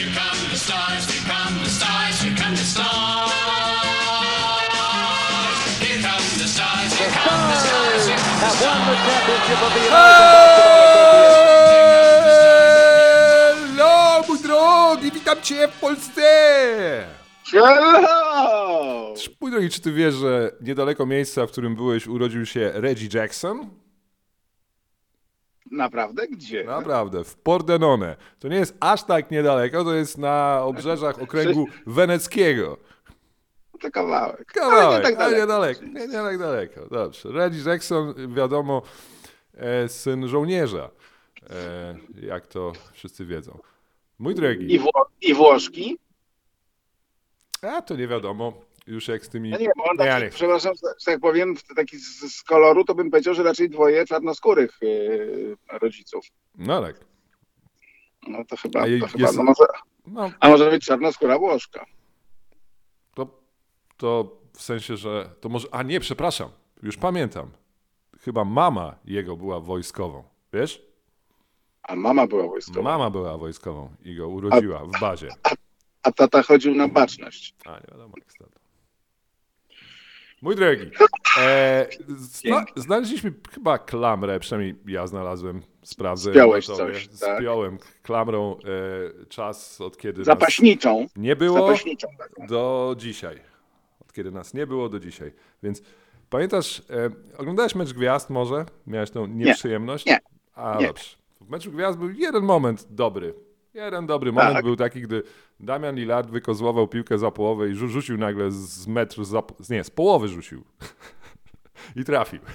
here come the stars, here come the stars, here come the stars. Here come the stars, here come the stars, here come the have won the championship of the Hello, mój drogi, witam cię w Polsce! Hello! Mój drogi, czy ty wiesz, że niedaleko miejsca, w którym byłeś, urodził się Reggie Jackson? Naprawdę? Gdzie? Naprawdę, w Pordenone. To nie jest aż tak niedaleko, to jest na obrzeżach okręgu weneckiego. To kawałek. Kawałek, Ale nie tak ale daleko. niedaleko. Nie, nie tak daleko. Dobrze. Reggie Jackson, wiadomo, e, syn żołnierza. E, jak to wszyscy wiedzą. Mój drogi, I, Wło- I Włoszki? a to nie wiadomo. Już jak z tymi... Ja nie on taki, nie. przepraszam, że tak powiem, taki z, z koloru, to bym powiedział, że raczej dwoje czarnoskórych yy, rodziców. No tak. No to chyba, A to chyba jest- no może, No, a może być czarnoskóra Włoszka. to, to w sensie, że to może... A nie, przepraszam. Już pamiętam. Chyba mama jego była wojskową. Wiesz? A mama była wojskowa. Mama była wojskową i go urodziła w bazie. A tata chodził na baczność. A, nie wiadomo jak stąd. Mój drogi, e, zna, znaleźliśmy chyba klamrę, przynajmniej ja znalazłem, sprawdzę. Spiąłeś coś, tak? Spiąłem klamrą e, czas, od kiedy nas Zapaśniczą. nie było Zapaśniczą. taką. do dzisiaj. Od kiedy nas nie było do dzisiaj. Więc pamiętasz, e, oglądałeś mecz gwiazd może? Miałeś tą nieprzyjemność? Nie. A Nie. dobrze. W meczu gwiazd był jeden moment dobry. Jeden dobry moment Tak. był taki, gdy Damian Lillard wykozłował piłkę za połowę i rzu- rzucił nagle z metru, za, nie, z połowy rzucił. I trafił.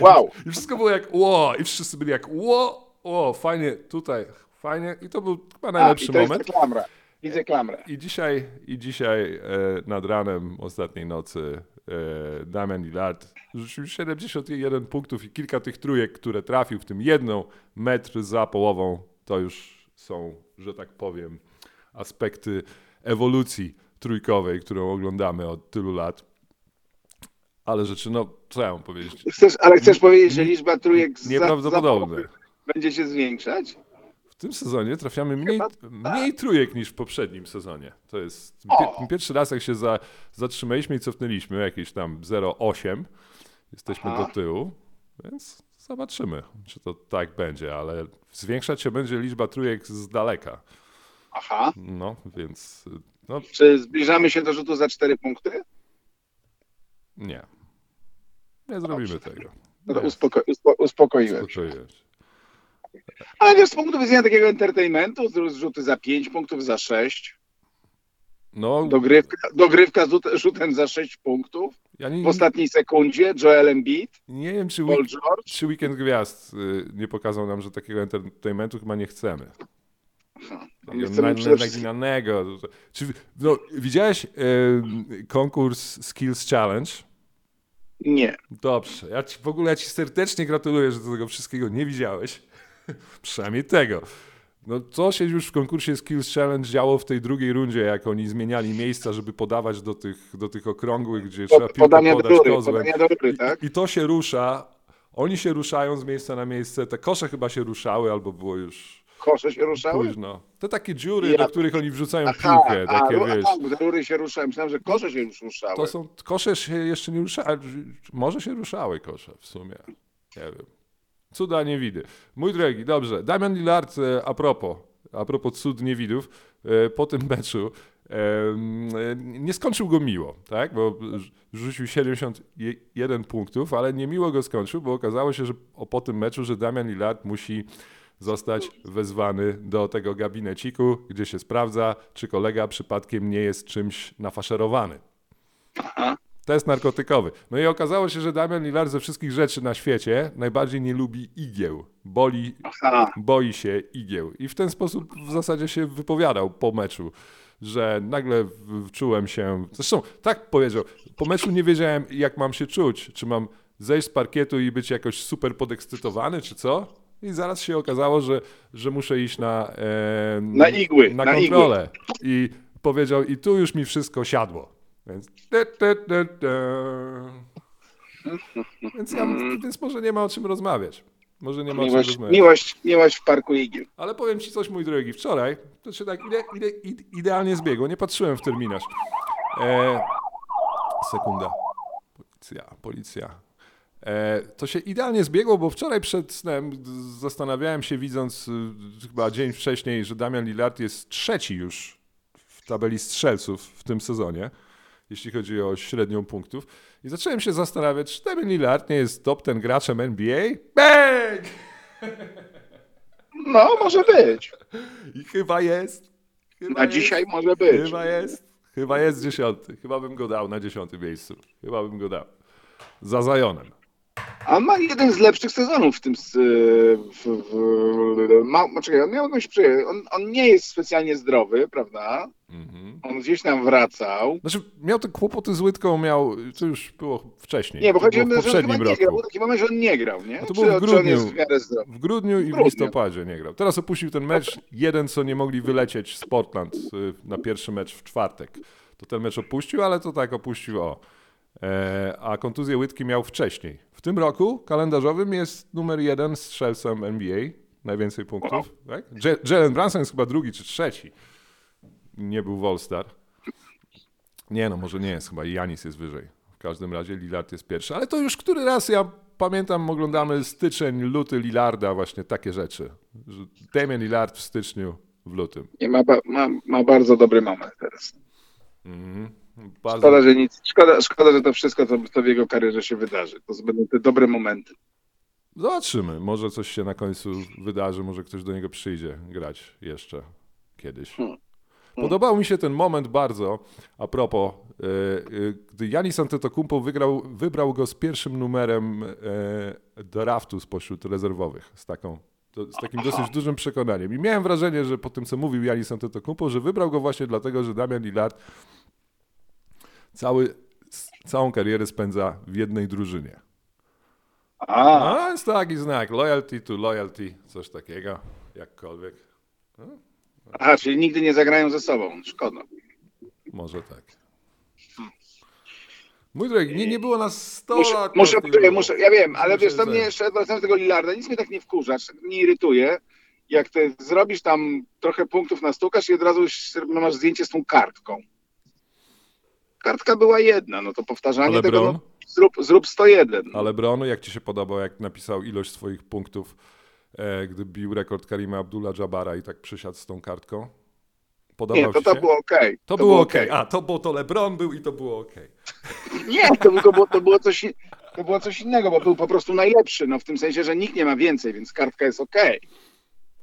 Wow. I wszystko było jak ło, i wszyscy byli jak ło, ło, fajnie, tutaj, fajnie. I to był chyba A, najlepszy i to moment. jest klamra. Widzę klamrę. I dzisiaj, i dzisiaj e, nad ranem ostatniej nocy e, Damian Lillard rzucił 71 punktów i kilka tych trójek, które trafił, w tym jedną metr za połową, to już są, że tak powiem, aspekty ewolucji trójkowej, którą oglądamy od tylu lat. Ale rzeczy, no, co ja mam powiedzieć? Chcesz, ale chcesz powiedzieć, że liczba trójek Nieprawdopodobne. za będzie się zwiększać? W tym sezonie trafiamy mniej, mniej trójek niż w poprzednim sezonie. To jest pie, pierwszy raz, jak się za, zatrzymaliśmy i cofnęliśmy, jakieś tam 0,8. Jesteśmy Aha. do tyłu, więc zobaczymy, czy to tak będzie, ale zwiększać się będzie liczba trójek z daleka. Aha. No, więc no, Czy zbliżamy się do rzutu za cztery punkty? nie. Nie zrobimy tego. No uspoko- uspo- uspokoiłem się. Ale wiesz, z punktu widzenia takiego entertainmentu, z- rzuty za 5 punktów, za 6, No, dogrywka, dogrywka z rzut- rzutem za 6 punktów, ja nie, w ostatniej sekundzie Joel Embiid, nie wiem, czy, Paul George. czy Weekend Gwiazd y, nie pokazał nam, że takiego entertainmentu chyba nie chcemy. Aha. Takiego chcemy naginanego. Czy, no, widziałeś e, konkurs Skills Challenge? Nie. Dobrze. Ja ci, w ogóle ja ci serdecznie gratuluję, że tego wszystkiego nie widziałeś. Przynajmniej tego. No co się już w konkursie Skills Challenge działo w tej drugiej rundzie, jak oni zmieniali miejsca, żeby podawać do tych, do tych okrągłych, gdzie trzeba piłkę Podania do podać rury, kozłem. do rury, tak? I, I to się rusza. Oni się ruszają z miejsca na miejsce. Te kosze chyba się ruszały, albo było już Kosze się ruszały? późno. Te takie dziury, Ja- do których oni wrzucają Aha, piłkę, a, takie ru- wiesz. a, te rury się ruszały. Myślałem, że kosze się już ruszały. To są kosze się jeszcze nie ruszały. Może się ruszały kosze w sumie. Nie wiem. Cuda niewidy. Mój drogi, dobrze. Damian Lillard, e, a propos, a propos cud niewidów, e, po tym meczu e, nie skończył go miło, tak? Bo rz- rzucił 71 punktów, ale niemiło go skończył, bo okazało się, że po tym meczu, że Damian Lillard musi zostać wezwany do tego gabineciku, gdzie się sprawdza, czy kolega przypadkiem nie jest czymś nafaszerowany. Aha. Test narkotykowy. No i okazało się, że Damian Lillard ze wszystkich rzeczy na świecie najbardziej nie lubi igieł. Boli, Aha. boi się igieł. I w ten sposób w zasadzie się wypowiadał po meczu, że nagle czułem się. Zresztą tak powiedział. Po meczu nie wiedziałem, jak mam się czuć. Czy mam zejść z parkietu i być jakoś super podekscytowany, czy co? I zaraz się okazało, że, że muszę iść na, e, Na igły, na na kontrolę. I powiedział, i tu już mi wszystko siadło. Więc, te, te, te. Więc, ja, więc może nie ma o czym rozmawiać. Może nie ma o czym Miłość, rozmawiać. miłość, miłość w Parku Igieł. Ale powiem ci coś, mój drogi. Wczoraj to się tak ide, ide, ide, idealnie zbiegło. Nie patrzyłem w terminarz. E, sekunda. Policja, policja. E, to się idealnie zbiegło, bo wczoraj przed snem zastanawiałem się, widząc y, chyba dzień wcześniej, że Damian Lillard jest trzeci już w tabeli strzelców w tym sezonie, jeśli chodzi o średnią punktów. I zacząłem się zastanawiać, czy Damian Lillard nie jest top ten graczem NBA? Bang! No, może być. I chyba jest. Chyba Na jest. dzisiaj może być. Chyba jest. Chyba jest dziesiąty. Chyba bym go dał na dziesiątym miejscu. Chyba bym go dał. Za Zajonem. A ma jeden z lepszych sezonów w tym. W, w, ma, czekaj, on miał jakąś przyjemność. On, on nie jest specjalnie zdrowy, prawda? Mhm. On gdzieś tam wracał. Znaczy, miał te kłopoty z łydką, miał, to już było wcześniej. Nie, bo to chodzi o to, w że on nie grał. Był taki moment, że on nie grał, nie? to czy, było w czy grudniu. jest w? W grudniu i w grudniu. listopadzie nie grał. Teraz opuścił ten mecz, jeden co nie mogli wylecieć z Portland y, na pierwszy mecz w czwartek. To ten mecz opuścił, ale to tak opuścił o. E, a kontuzję łydki miał wcześniej. W tym roku kalendarzowym jest numer jeden strzelcem NBA, najwięcej punktów. Tak? Jalen Brunson jest chyba drugi czy trzeci. Nie był w All-Star. Nie no, może nie jest, chyba Janis jest wyżej. W każdym razie Lillard jest pierwszy, ale to już który raz ja pamiętam, oglądamy styczeń, luty Lillarda, właśnie takie rzeczy. Damian Lillard w styczniu, w lutym. Nie, ma, ma, ma bardzo dobry moment teraz. Mhm. Bardzo, Szkoda, że nic. Szkoda, szkoda że to wszystko, co, co w jego karierze się wydarzy. To będą te dobre momenty. Zobaczymy, może coś się na końcu wydarzy, może ktoś do niego przyjdzie grać jeszcze kiedyś. Hmm. Podobał mi się ten moment bardzo, a propos, e, e, gdy Janis Antetokounmpo wygrał, wybrał go z pierwszym numerem e, draftu spośród rezerwowych, z, taką, to, z takim dosyć dużym przekonaniem. I miałem wrażenie, że po tym, co mówił Janis Antetokounmpo, że wybrał go właśnie dlatego, że Damian Lillard cały, całą karierę spędza w jednej drużynie. A, A, jest taki znak, loyalty to loyalty, coś takiego, jakkolwiek. aha, czyli nigdy nie zagrają ze sobą. Szkoda. Może tak. Mój drogi, nie, nie było nas 100 Muszę, lat. muszę, muszę, ja wiem, ale Musimy wiesz, to mnie jeszcze wracając do tego Lillarda, nic mnie tak nie wkurza, nie irytuje, jak ty zrobisz tam trochę punktów na stukasz i od razu masz zdjęcie z tą kartką. Kartka była jedna, no to powtarzanie Ale tego, Bron? no, zrób, zrób 101. Ale Bronu, jak ci się podobał, jak napisał ilość swoich punktów, e, gdy bił rekord Karima Abdullah-Jabara i tak przysiadł z tą kartką? Podobał Nie, to to było okej. To, było ok. A, to bo to LeBron był i to było ok. Nie, to, to, było, to, było coś, to było coś innego, bo był po prostu najlepszy, no w tym sensie, że nikt nie ma więcej, więc kartka jest okej.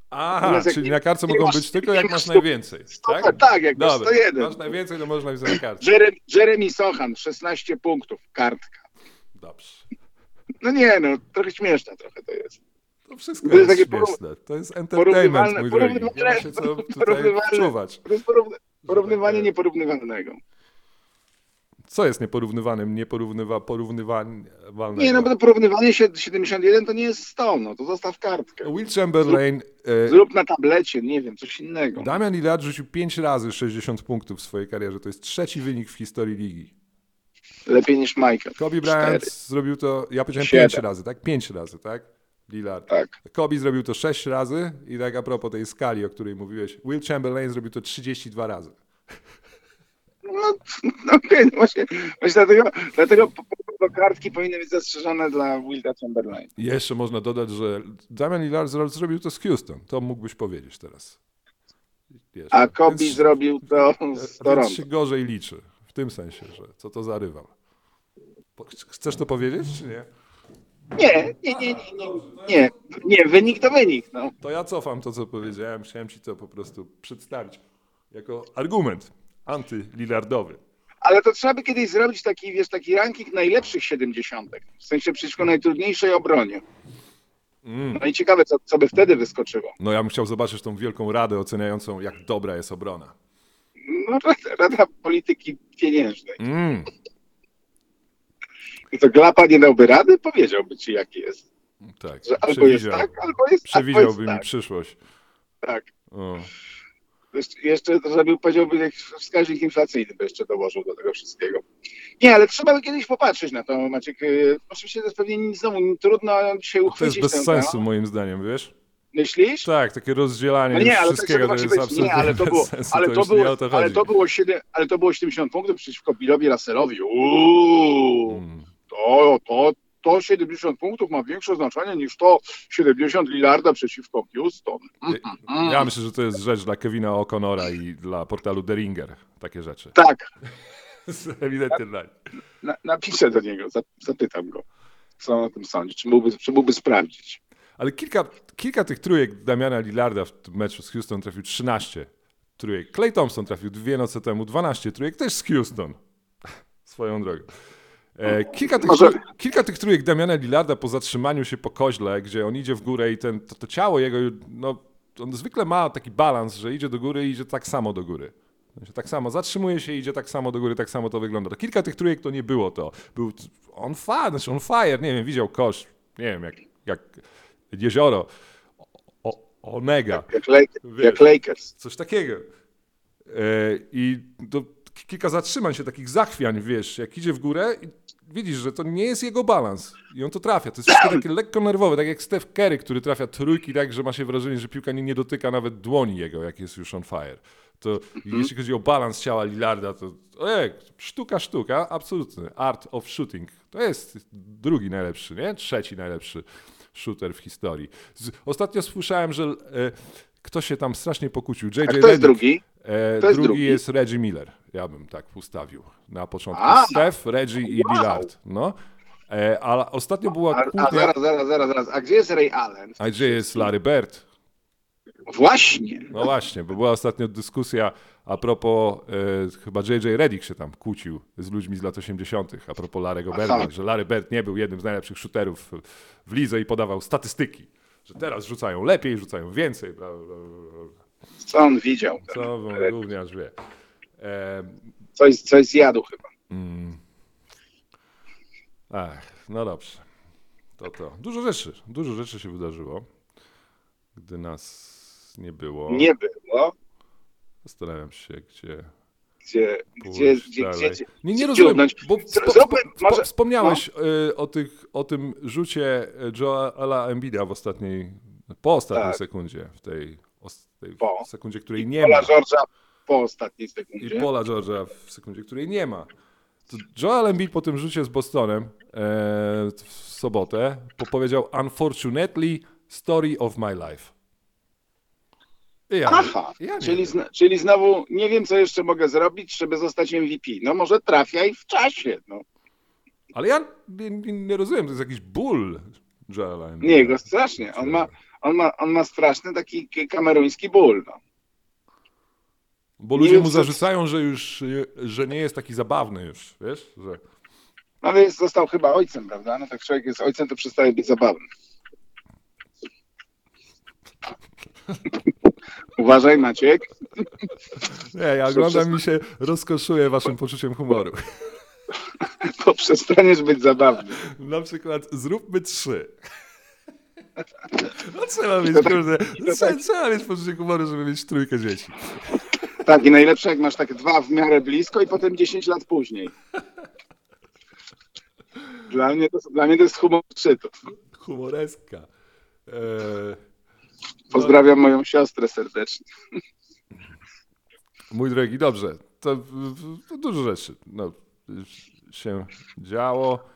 Aha, czyli nie- na kartce mogą masz- być tylko jak masz masz stu- najwięcej. Tak, Tak? tak jak masz Dobra, 101. masz najwięcej, to można napisać na kartce. Jeremy, Jeremy Sochan, 16 punktów, kartka. Dobrze. No nie, no trochę śmieszne trochę to jest. To wszystko To jest jest śmieszne. To jest entertainment, mój drogi. Nie ma się co tutaj. To jest porówny, porównywanie nieporównywalnego. Co jest nieporównywanym, nieporównywa, porównywalnego? Nie, no bo to porównywanie się 71 to nie jest 100, no to zostaw kartkę. Will Chamberlain, e, Zrób na tablecie, nie wiem, coś innego. Damian Lillard rzucił 5 razy 60 punktów w swojej karierze. To jest trzeci wynik w historii ligi. Lepiej niż Michael. Kobe Bryant Cztery. zrobił to, ja powiedziałem Siedem. 5 razy, tak? 5 razy, tak? Lillard. Tak. Kobe zrobił to 6 razy i tak a propos tej skali, o której mówiłeś, Will Chamberlain zrobił to 32 razy. No, okej, no właśnie, właśnie dlatego, dlatego do kartki powinny być zastrzeżone dla Wilda Chamberlain. Jeszcze można dodać, że Damian Lillard zro- zrobił to z Houston. To mógłbyś powiedzieć teraz. Jeszcze. A Kobe Więc- zrobił to z Więc Toronto. się gorzej liczy. W tym sensie, że co to za rywal. Po- Chcesz to powiedzieć, czy nie? Nie, nie, nie, nie, nie, nie, nie, wynik to wynik, no. To ja cofam to, co powiedziałem. Chciałem ci to po prostu przedstawić jako argument anty-Lillardowy. Ale to trzeba by kiedyś zrobić taki, wiesz, taki ranking najlepszych 70. W sensie przeciwko najtrudniejszej obronie. Mm. No i ciekawe, co, co by wtedy wyskoczyło. No ja bym chciał zobaczyć tą wielką radę oceniającą, jak dobra jest obrona. No, Rada, Rada Polityki Pieniężnej. Mm. I to Glapa nie dałby rady? Powiedziałby ci, jaki jest. Tak, Że albo jest tak, albo jest, albo przewidziałby jest mi tak. przyszłość. tak. O. Jeszcze, to żeby powiedziałby jakiś wskaźnik inflacyjny, by jeszcze dołożył do tego wszystkiego. Nie, ale trzeba by kiedyś popatrzeć na to, Maciek. Y, Oczywiście to jest pewnie nic znowu trudno dzisiaj To jest uchwycić bez sensu temat. moim zdaniem, wiesz? Myślisz? Tak, takie rozdzielanie No nie, ale tak wszystkiego to musi jest być. Nie, absolutnie ale to było, sensu. ale to to było, to ale to było 7, ale to było 70 punktów przeciwko Billowi Russellowi. Uuu, Mm. to, to, to 70 punktów ma większe znaczenie niż to 70 Lillarda przeciwko Houston. Mm. Ja myślę, że to jest rzecz dla Kevina O'Connora i dla portalu The Ringer. Takie rzeczy. Tak, Ewidentnie dla na, napiszę do niego, za- zapytam go, co on o tym sądzi, czy mógłby, czy mógłby sprawdzić. Ale kilka, kilka tych trójek Damiana Lillarda w meczu z Houston trafił 13 trójek. Clay Thompson trafił dwie noce temu 12 trójek, też z Houston. Swoją drogą. E, kilka, tych, Może- kilka tych trójek Damiana Lillarda po zatrzymaniu się po koźle, gdzie on idzie w górę i ten, to, to ciało jego, no, on zwykle ma taki balans, że idzie do góry i idzie tak samo do góry. Sensie Tak samo, zatrzymuje się, idzie tak samo do góry, tak samo to wygląda. To kilka tych trójek to nie było to. Był on fire, znaczy on fire, nie wiem, widział kosz, nie wiem, jak, jak jezioro, o, Omega, Jak, Lake, Wiesz. jak Lakers. coś takiego. E, I to kilka zatrzymań się, takich zachwiań, wiesz, jak idzie w górę i widzisz, że to nie jest jego balans i on to trafia. To jest wszystko takie lekko nerwowe, tak jak Steph Curry, który trafia trójki tak, że ma się wrażenie, że piłka nie, nie dotyka nawet dłoni jego, jak jest już on fire. To jeśli chodzi o balans ciała Lillarda, to ojej, sztuka, sztuka, absolutny. Art of shooting. To jest drugi najlepszy, nie? Trzeci najlepszy shooter w historii. Z, ostatnio słyszałem, że e, ktoś się tam strasznie pokłócił. JJ A kto jest Redick, drugi? E, drugi, drugi? jest Reggie Miller. Ja bym tak ustawił na początku. A! Steph, Reggie i Wow. Lillard. No. E, ale ostatnio była A, a kłótnia, zaraz, zaraz, zaraz, zaraz. A gdzie jest Ray Allen? a gdzie jest Larry Bird? Właśnie. No właśnie, bo była ostatnio dyskusja a propos, e, chyba JJ Redick się tam kłócił z ludźmi z lat 80. a propos Larry'ego. Birda, że Larry Bird nie był jednym z najlepszych shooterów w lidze i podawał statystyki, że teraz rzucają lepiej, rzucają więcej. Bla, bla, bla. Co on widział? Co wam gówniarz wie. E, Coś, coś zjadł chyba. Mm. Ach, no dobrze. To to. Dużo rzeczy, dużo rzeczy się wydarzyło, gdy nas nie było. Nie było. Zastanawiam się, gdzie. Gdzie, gdzie, gdzie, gdzie, nie, nie rozumiem, bo spo, spo, no. wspomniałeś y, o, tych, o tym rzucie Joela Embida w ostatniej, po ostatniej Tak. sekundzie, w tej, tej Po. sekundzie, której nie ma. Pola George'a po ostatniej I sekundzie. Paula George'a w sekundzie, której nie ma. To Joel Embiid po tym rzucie z Bostonem e, w sobotę powiedział Unfortunately, story of my life. I Ja, Aha, ja czyli, zna, czyli znowu nie wiem, co jeszcze mogę zrobić, żeby zostać MVP. No może trafiaj w czasie. No. Ale ja nie, nie, rozumiem, to jest jakiś ból Joela. Nie, go strasznie. On ma, on, ma, on ma straszny taki kameruński ból. No. Bo ludzie mu zarzucają, że już, że nie jest taki zabawny już, wiesz? Że... Ale jest, został chyba ojcem, prawda? No tak człowiek jest ojcem, to przestaje być zabawny. Uważaj, Maciek. Nie, ja oglądam i się rozkoszuję waszym poczuciem humoru. bo przestaniesz być zabawny. Na przykład zróbmy trzy. No trzeba mieć, kurde, trzeba mieć poczucie humoru, żeby mieć trójkę dzieci. Tak, i najlepsze jak masz tak dwa w miarę blisko i potem 10 lat później. Dla mnie to, dla mnie to jest humor szczytu. Humoreska. Eee, Pozdrawiam moją siostrę serdecznie. mój drogi, dobrze. To, to dużo rzeczy no, się działo.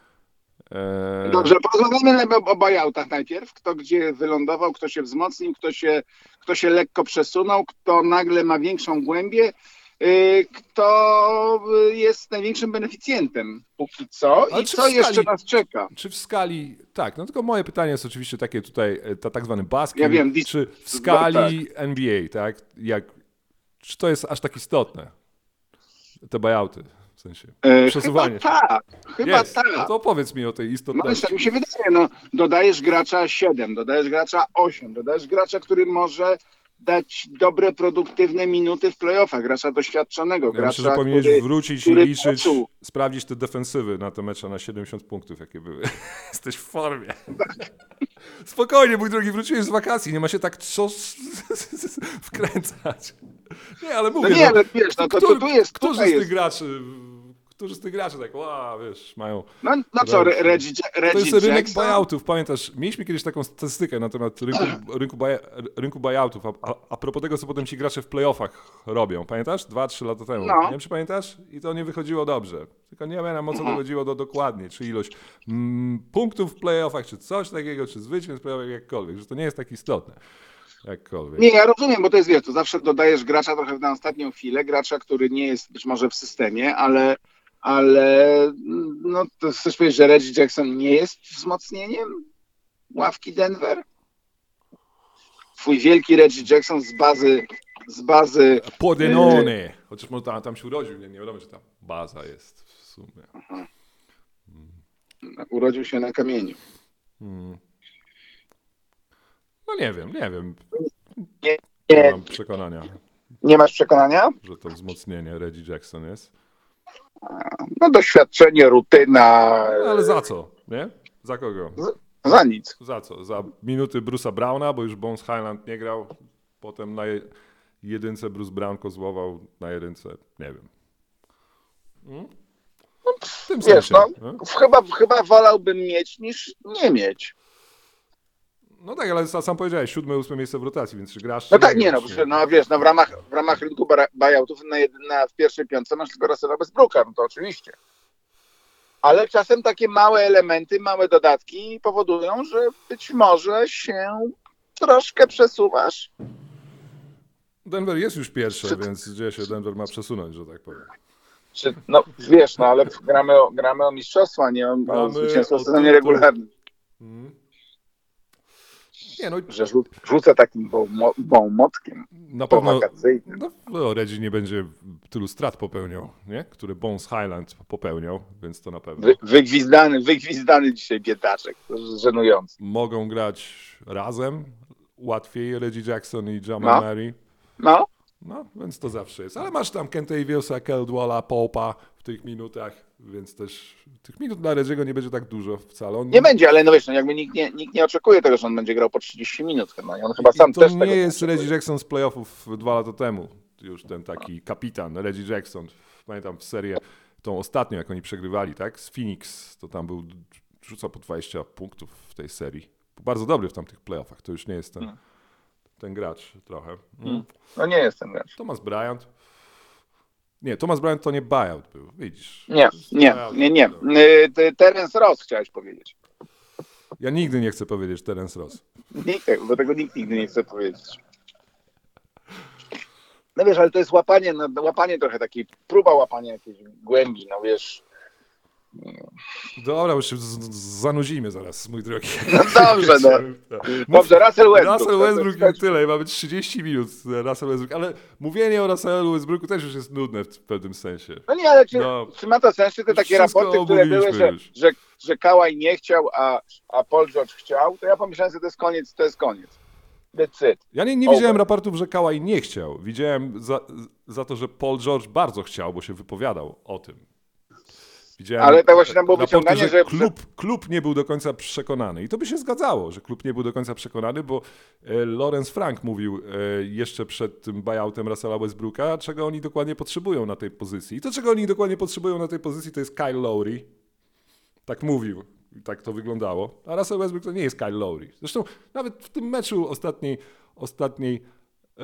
Eee, Dobrze, porozmawiamy o, o buyoutach najpierw. Kto gdzie wylądował, kto się wzmocnił, kto się, kto się lekko przesunął, kto nagle ma większą głębię, yy, kto y, jest największym beneficjentem póki co Ale i co w jeszcze skali- nas czeka. Czy w skali. Tak, no tylko moje pytanie jest oczywiście takie tutaj, e, ta tak zwany basket. Ja wiem, czy w skali NBA, tak? Jak, czy to jest aż tak istotne? Te buyouty, sensie. E, Przesuwanie. Chyba tak, chyba jest. tak. No to opowiedz mi o tej No istotności. więc tak mi się wydaje, no, dodajesz gracza 7, dodajesz gracza 8, dodajesz gracza, który może dać dobre, produktywne minuty w playoffach, gracza doświadczonego, Ja gracza, myślę, że powinieneś który, wrócić i liczyć, poczuł. sprawdzić te defensywy na te mecze na 70 punktów, jakie były. Jesteś w formie. Spokojnie, mój drogi, wróciłeś z wakacji, nie ma się tak co wkręcać. Nie, ale No mówię, nie, no, ale wiesz, no to, to którzy- tu jest, którzy z tych jest. graczy, którzy z tych graczy tak, wow, wiesz, mają... No, no co, Re- Reggie, To Reggie jest rynek Jackson? buyoutów, pamiętasz? Mieliśmy kiedyś taką statystykę na temat rynku, rynku, buy, rynku buyoutów, a, a, a propos tego, co potem ci gracze w playoffach robią, pamiętasz? Dwa, trzy lata temu. No. Nie wiem, czy pamiętasz? I to nie wychodziło dobrze. Tylko nie wiem, o co to chodziło do, dokładnie, czy ilość mm, punktów w playoffach, czy coś takiego, czy zwycięstw playoffach, jakkolwiek, że to nie jest tak istotne. Jakkolwiek. Nie, ja rozumiem, bo to jest, wiesz, to zawsze dodajesz gracza trochę na ostatnią chwilę, gracza, który nie jest być może w systemie, ale, ale no to chcesz powiedzieć, że Reggie Jackson nie jest wzmocnieniem ławki Denver? Twój wielki Reggie Jackson z bazy, z bazy, Podenone! Chociaż może tam, tam się urodził, nie, nie wiadomo, czy tam baza jest w sumie. urodził się na kamieniu. Hmm. No nie wiem, nie wiem. Nie, Nie nie, mam przekonania, nie masz przekonania? że to wzmocnienie Reggie Jackson jest. No doświadczenie, rutyna, No, ale za co, nie? Za kogo? za nic. Za co? Za minuty Bruce'a Browna, bo już Bones Highland nie grał. Potem na je- jedynce Bruce Brown kozłował, na jedynce nie wiem. Hmm? W tym Wiesz, sensie, no, nie? chyba, chyba wolałbym mieć niż nie mieć. No tak, ale sa- sam powiedziałeś, siódme, ósme miejsce w rotacji, więc czy grasz? No czy tak, nie no, przecież, no wiesz, no w ramach, w ramach rynku buyoutów na, na, w pierwszej piątce masz tylko Russella Westbrooka, no to oczywiście. Ale czasem takie małe elementy, małe dodatki powodują, że być może się troszkę przesuwasz. Denver jest już pierwszy, Czy- więc gdzie się Denver ma przesunąć, że tak powiem. Czy, no wiesz, no ale gramy o, gramy o mistrzostwa, nie o, o zwycięstwo w sezonie regularnym. Mhm. Nie no, Że rzu- rzucę takim bołmotkiem na pewno no, no, Reggie nie będzie tylu strat popełniał, nie? Które Bones Highland popełniał, więc to na pewno. Wy, wygwizdany, wygwizdany dzisiaj biedaczek, żenujący. Mogą grać razem łatwiej Reggie Jackson i Jamal No. Murray. No, No, więc to zawsze jest. Ale masz tam Kentaviousa, Keldwalla, Popa w tych minutach, więc też tych minut dla Reggie'ego nie będzie tak dużo wcale. On, Nie będzie, ale no wiesz, no jakby nikt nie, nikt nie oczekuje tego, że on będzie grał po 30 minut chyba. I on chyba sam I to też nie jest oczekuje. Reggie Jackson z playoffów dwa lata temu. Już ten taki kapitan, Reggie Jackson. Pamiętam w serię tą ostatnią, jak oni przegrywali, tak? Z Phoenix, to tam był, rzucał po 20 punktów w tej serii. Bardzo dobry w tamtych playoffach. To już nie jest ten, ten gracz trochę. Mm. No nie jest ten gracz. Thomas Bryant. Nie, Thomas Bryant to nie buyout był, widzisz. Nie, nie, nie, nie. Y, Terence Ross chciałeś powiedzieć. Ja nigdy nie chcę powiedzieć Terence Ross. Nikt, bo tego nikt nigdy nie chce powiedzieć. No wiesz, ale to jest łapanie, no, łapanie trochę takiej, próba łapania jakiejś głębi, no wiesz. Dobra, już zanudzimy zaraz, mój drogi. No dobrze, no. Dobrze, Russell Westbrook. Russell Westbrook i tyle, mamy 30 minut Russell Westbrook, ale mówienie o Russellu Westbrooku też już jest nudne w pewnym sensie. No nie, ale czy, No. czy ma to sens, czy te takie raporty, które były, że, już. że, że Kałaj nie chciał, a, a Paul George chciał, to ja pomyślałem, że to jest koniec, to jest koniec. Ja nie, nie Over. widziałem raportów, że Kałaj nie chciał. Widziałem za, za to, że Paul George bardzo chciał, bo się wypowiadał o tym. Widziałem Ale to właśnie tam było wyciąganie, że że- klub, klub nie był do końca przekonany. I to by się zgadzało, że klub nie był do końca przekonany, bo e, Lawrence Frank mówił e, jeszcze przed tym buyoutem Russella Westbrooka, czego oni dokładnie potrzebują na tej pozycji. I to, czego oni dokładnie potrzebują na tej pozycji, to jest Kyle Lowry. Tak mówił. I tak to wyglądało. A Russell Westbrook to nie jest Kyle Lowry. Zresztą nawet w tym meczu ostatniej, ostatniej e,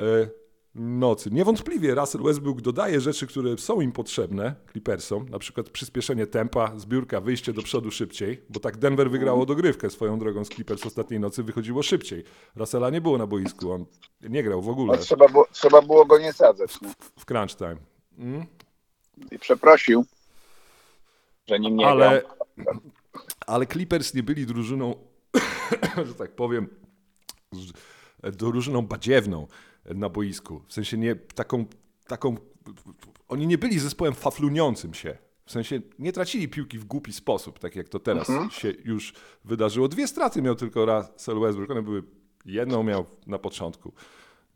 nocy. Niewątpliwie Russell Westbrook dodaje rzeczy, które są im potrzebne, Clippersom, na przykład przyspieszenie tempa, zbiórka, wyjście do przodu szybciej, bo tak Denver wygrało dogrywkę swoją drogą z Clippers ostatniej nocy, wychodziło szybciej. Russella nie było na boisku, on nie grał w ogóle No, trzeba, było, trzeba było go nie sadzać. Nie? w crunch time. Mm? I przeprosił, że nim nie ale, grał. ale Clippers nie byli drużyną, że tak powiem, drużyną badziewną na boisku. W sensie nie taką, taką. Oni nie byli zespołem fafluniącym się. W sensie nie tracili piłki w głupi sposób, tak jak to teraz się już wydarzyło. Dwie straty miał tylko Russell Westbrook. One były. Jedną miał na początku.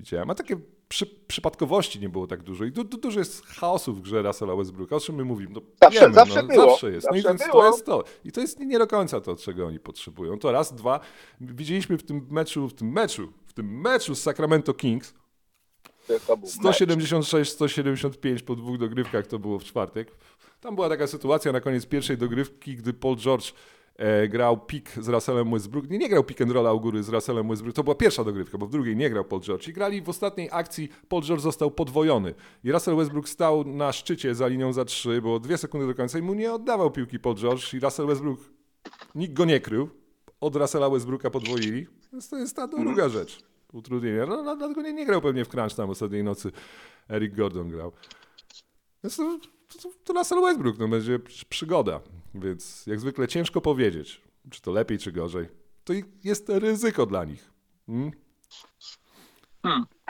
Widziałem, a takie przy, przypadkowości nie było tak dużo. I du, du, dużo jest chaosu w grze Russella Westbrooka. O czym my mówimy? No, Zawsze- wiemy, zawsze no, było. Zawsze jest. No i Zawsze więc było. to jest to. I to jest nie do końca to, czego oni potrzebują. To raz, dwa. Widzieliśmy w tym meczu, w tym meczu, w tym meczu z Sacramento Kings, to, to był mecz. 176-175 po dwóch dogrywkach to było w czwartek. Tam była taka sytuacja na koniec pierwszej dogrywki, gdy Paul George e, grał pik z Russellem Westbrook. Nie, nie grał pick and rolla u góry z Russellem Westbrook. To była pierwsza dogrywka, bo w drugiej nie grał Paul George. I grali w ostatniej akcji, Paul George został podwojony. I Russell Westbrook stał na szczycie za linią za trzy, było dwie sekundy do końca i mu nie oddawał piłki Paul George. I Russell Westbrook, nikt go nie krył. Od Russella Westbrooka podwoili. Więc to jest ta druga rzecz. Utrudnienia. No, dlatego nie, nie grał pewnie w crunch tam ostatniej nocy. Eric Gordon grał. Więc to, to, to Russell Westbrook, no będzie przy- przygoda. Więc jak zwykle ciężko powiedzieć, czy to lepiej, czy gorzej. To jest ryzyko dla nich. Mm?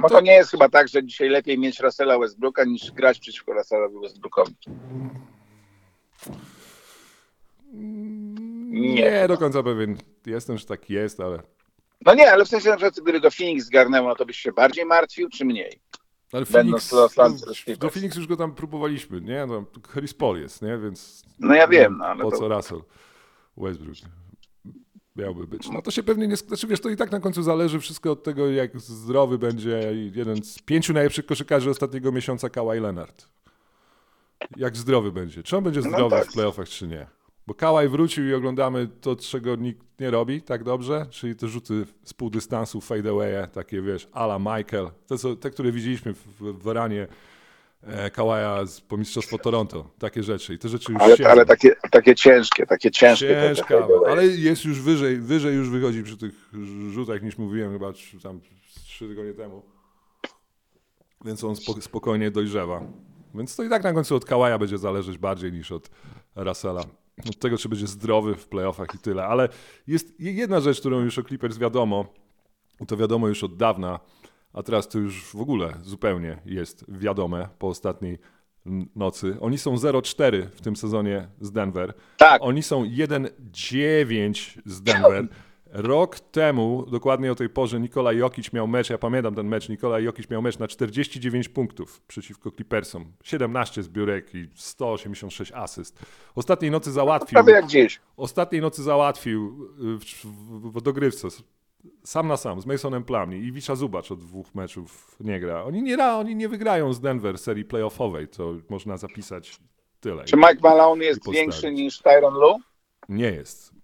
Bo to nie jest chyba tak, że dzisiaj lepiej mieć Russella Westbrooka niż grać przeciwko Russellowi Westbrookowi. Nie, Nie. do końca pewien jestem, że tak jest, ale, No nie, ale w sensie na przykład gdyby go Phoenix zgarnęło, no to byś się bardziej martwił, czy mniej? ale Phoenix, Los Angeles do. Phoenix już go tam próbowaliśmy, nie? No, Harris Paul jest, nie? Więc No ja wiem, no ale po to... co Russell Westbrook miałby być. No to się pewnie nie... Znaczy wiesz, to i tak na końcu zależy wszystko od tego, jak zdrowy będzie jeden z pięciu najlepszych koszykarzy ostatniego miesiąca Kawhi Leonard. Jak zdrowy będzie. Czy on będzie No zdrowy tak. w playoffach, czy nie? Bo Kawhi wrócił i oglądamy to, czego nikt nie robi tak dobrze, czyli te rzuty z pół dystansu, fadeaway, takie wiesz, ala Michael, te, co, te które widzieliśmy w, w Weranie e, Kawaja z po mistrzostwo Toronto, takie rzeczy. I te rzeczy już Ale, siedzą. ale takie, takie ciężkie, takie ciężkie. Ciężka, ale jest już wyżej, wyżej już wychodzi przy tych rzutach niż mówiłem chyba tam trzy tygodnie temu. Więc on spo, spokojnie dojrzewa. Więc to i tak na końcu od Kałaja będzie zależeć bardziej niż od Russella. Od tego, czy będzie zdrowy w playoffach i tyle. Ale jest jedna rzecz, którą już o Clippers wiadomo, i to wiadomo już od dawna, a teraz to już w ogóle zupełnie jest wiadome po ostatniej nocy. Oni są 0-4 w tym sezonie z Denver. Tak, Oni są 1-9 z Denver. Rok temu, dokładnie o tej porze, Nikola Jokic miał mecz, ja pamiętam ten mecz, Nikola Jokic miał mecz na 49 punktów przeciwko Clippersom. 17 zbiórek i 186 asyst. Ostatniej nocy załatwił, prawie jak dziś. ostatniej nocy załatwił y, w, w, w dogrywce sam na sam z Masonem Plumlee i Wisza Zubacz od dwóch meczów nie gra. Oni nie, oni nie wygrają z Denver serii playoffowej, to można zapisać tyle. Czy Mike Malone jest większy niż Tyron Lue? Nie jest.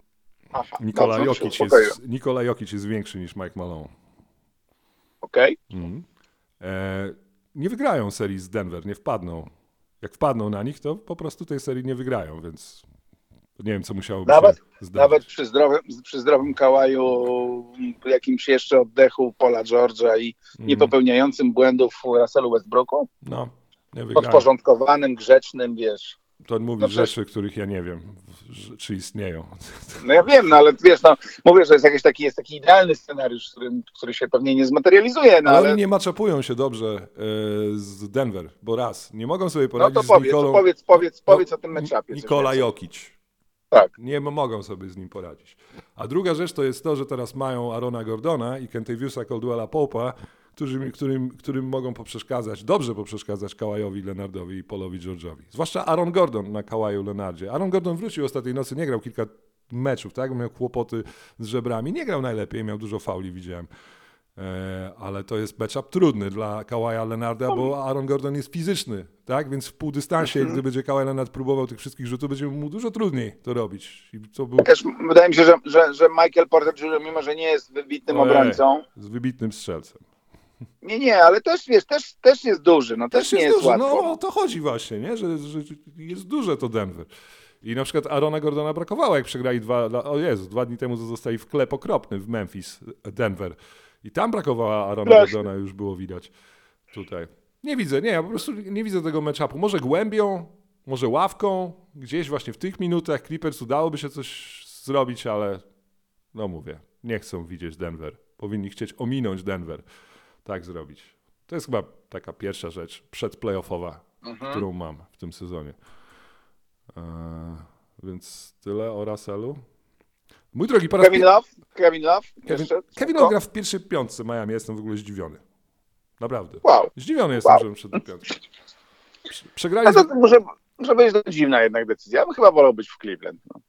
Aha, Nikola Jokic, jest, Nikola Jokic jest większy niż Mike Malone. Okej. Mhm. E, nie wygrają serii z Denver, nie wpadną. Jak wpadną na nich, to po prostu tej serii nie wygrają, więc nie wiem, co musiałoby Nawet- się zdarzyć. Nawet przy zdrowym, przy zdrowym kałaju, jakimś jeszcze oddechu Paula George'a i Mhm. nie popełniającym błędów Russellu Westbrooku? No, nie wygrają. Podporządkowanym, grzecznym, wiesz. To on mówi No przecież- rzeczy, których ja nie wiem, czy istnieją. No ja wiem, no ale wiesz, no mówię, że jest jakiś taki, jest taki idealny scenariusz, który, który się pewnie nie zmaterializuje, no ale, ale oni nie maczapują się dobrze e, z Denver, bo raz, nie mogą sobie no poradzić to z powiedz, Nikolą... powiedz, powiedz, no, powiedz o tym meczapie. Nikola. Jokic. Tak. Nie mogą sobie z nim poradzić. A druga rzecz to jest to, że teraz mają Arona Gordona i Kentaviusa Caldwella Pope'a, którym, którym, którym mogą poprzeszkadzać, dobrze poprzeszkadzać Kałajowi Leonardowi i Polowi George'owi. Zwłaszcza Aaron Gordon na Kałaju Leonardzie. Aaron Gordon wrócił ostatniej nocy, nie grał kilka meczów, tak? Miał kłopoty z żebrami. Nie grał najlepiej, miał dużo fauli, widziałem. E, ale to jest matchup trudny dla Kałaja Leonarda, bo Aaron Gordon jest fizyczny, tak? Więc w półdystansie, gdy będzie Kawhi Leonard próbował tych wszystkich rzutów, będzie mu dużo trudniej to robić. I to był Też wydaje mi się, że, że, że Michael Porter Jr., mimo że nie jest wybitnym Ojej. obrońcą, z wybitnym strzelcem. Nie, nie, ale też wiesz, też, też jest duży, no też, nie jest, duży. łatwo. No o to chodzi właśnie, nie? Że, że jest duże to Denver. I na przykład Arona Gordona brakowało, jak przegrali dwa, o Jezu, dwa dni temu zostali w klep okropny w Memphis, Denver. I tam brakowało Arona Właśnie. Gordona, już było widać tutaj. Nie widzę, nie, ja po prostu nie widzę tego matchupu. Może głębią, może ławką, gdzieś właśnie w tych minutach Clippers udałoby się coś zrobić, ale no mówię, nie chcą widzieć Denver. Powinni chcieć ominąć Denver. Tak zrobić. To jest chyba taka pierwsza rzecz przedplayoffowa, Mhm. którą mam w tym sezonie. Eee, więc tyle o Russellu. Mój drogi, po raz Kevin Love? Kevin Love? Kevin? Kevin? Love gra w pierwszej piątce Miami. Jestem w ogóle zdziwiony. Naprawdę. Wow. Zdziwiony jestem, Wow. że wszedł do piątki. Prze- Przegrali. A Z... to może, może być to dziwna jednak decyzja. Ja bym chyba wolał być w Cleveland. No.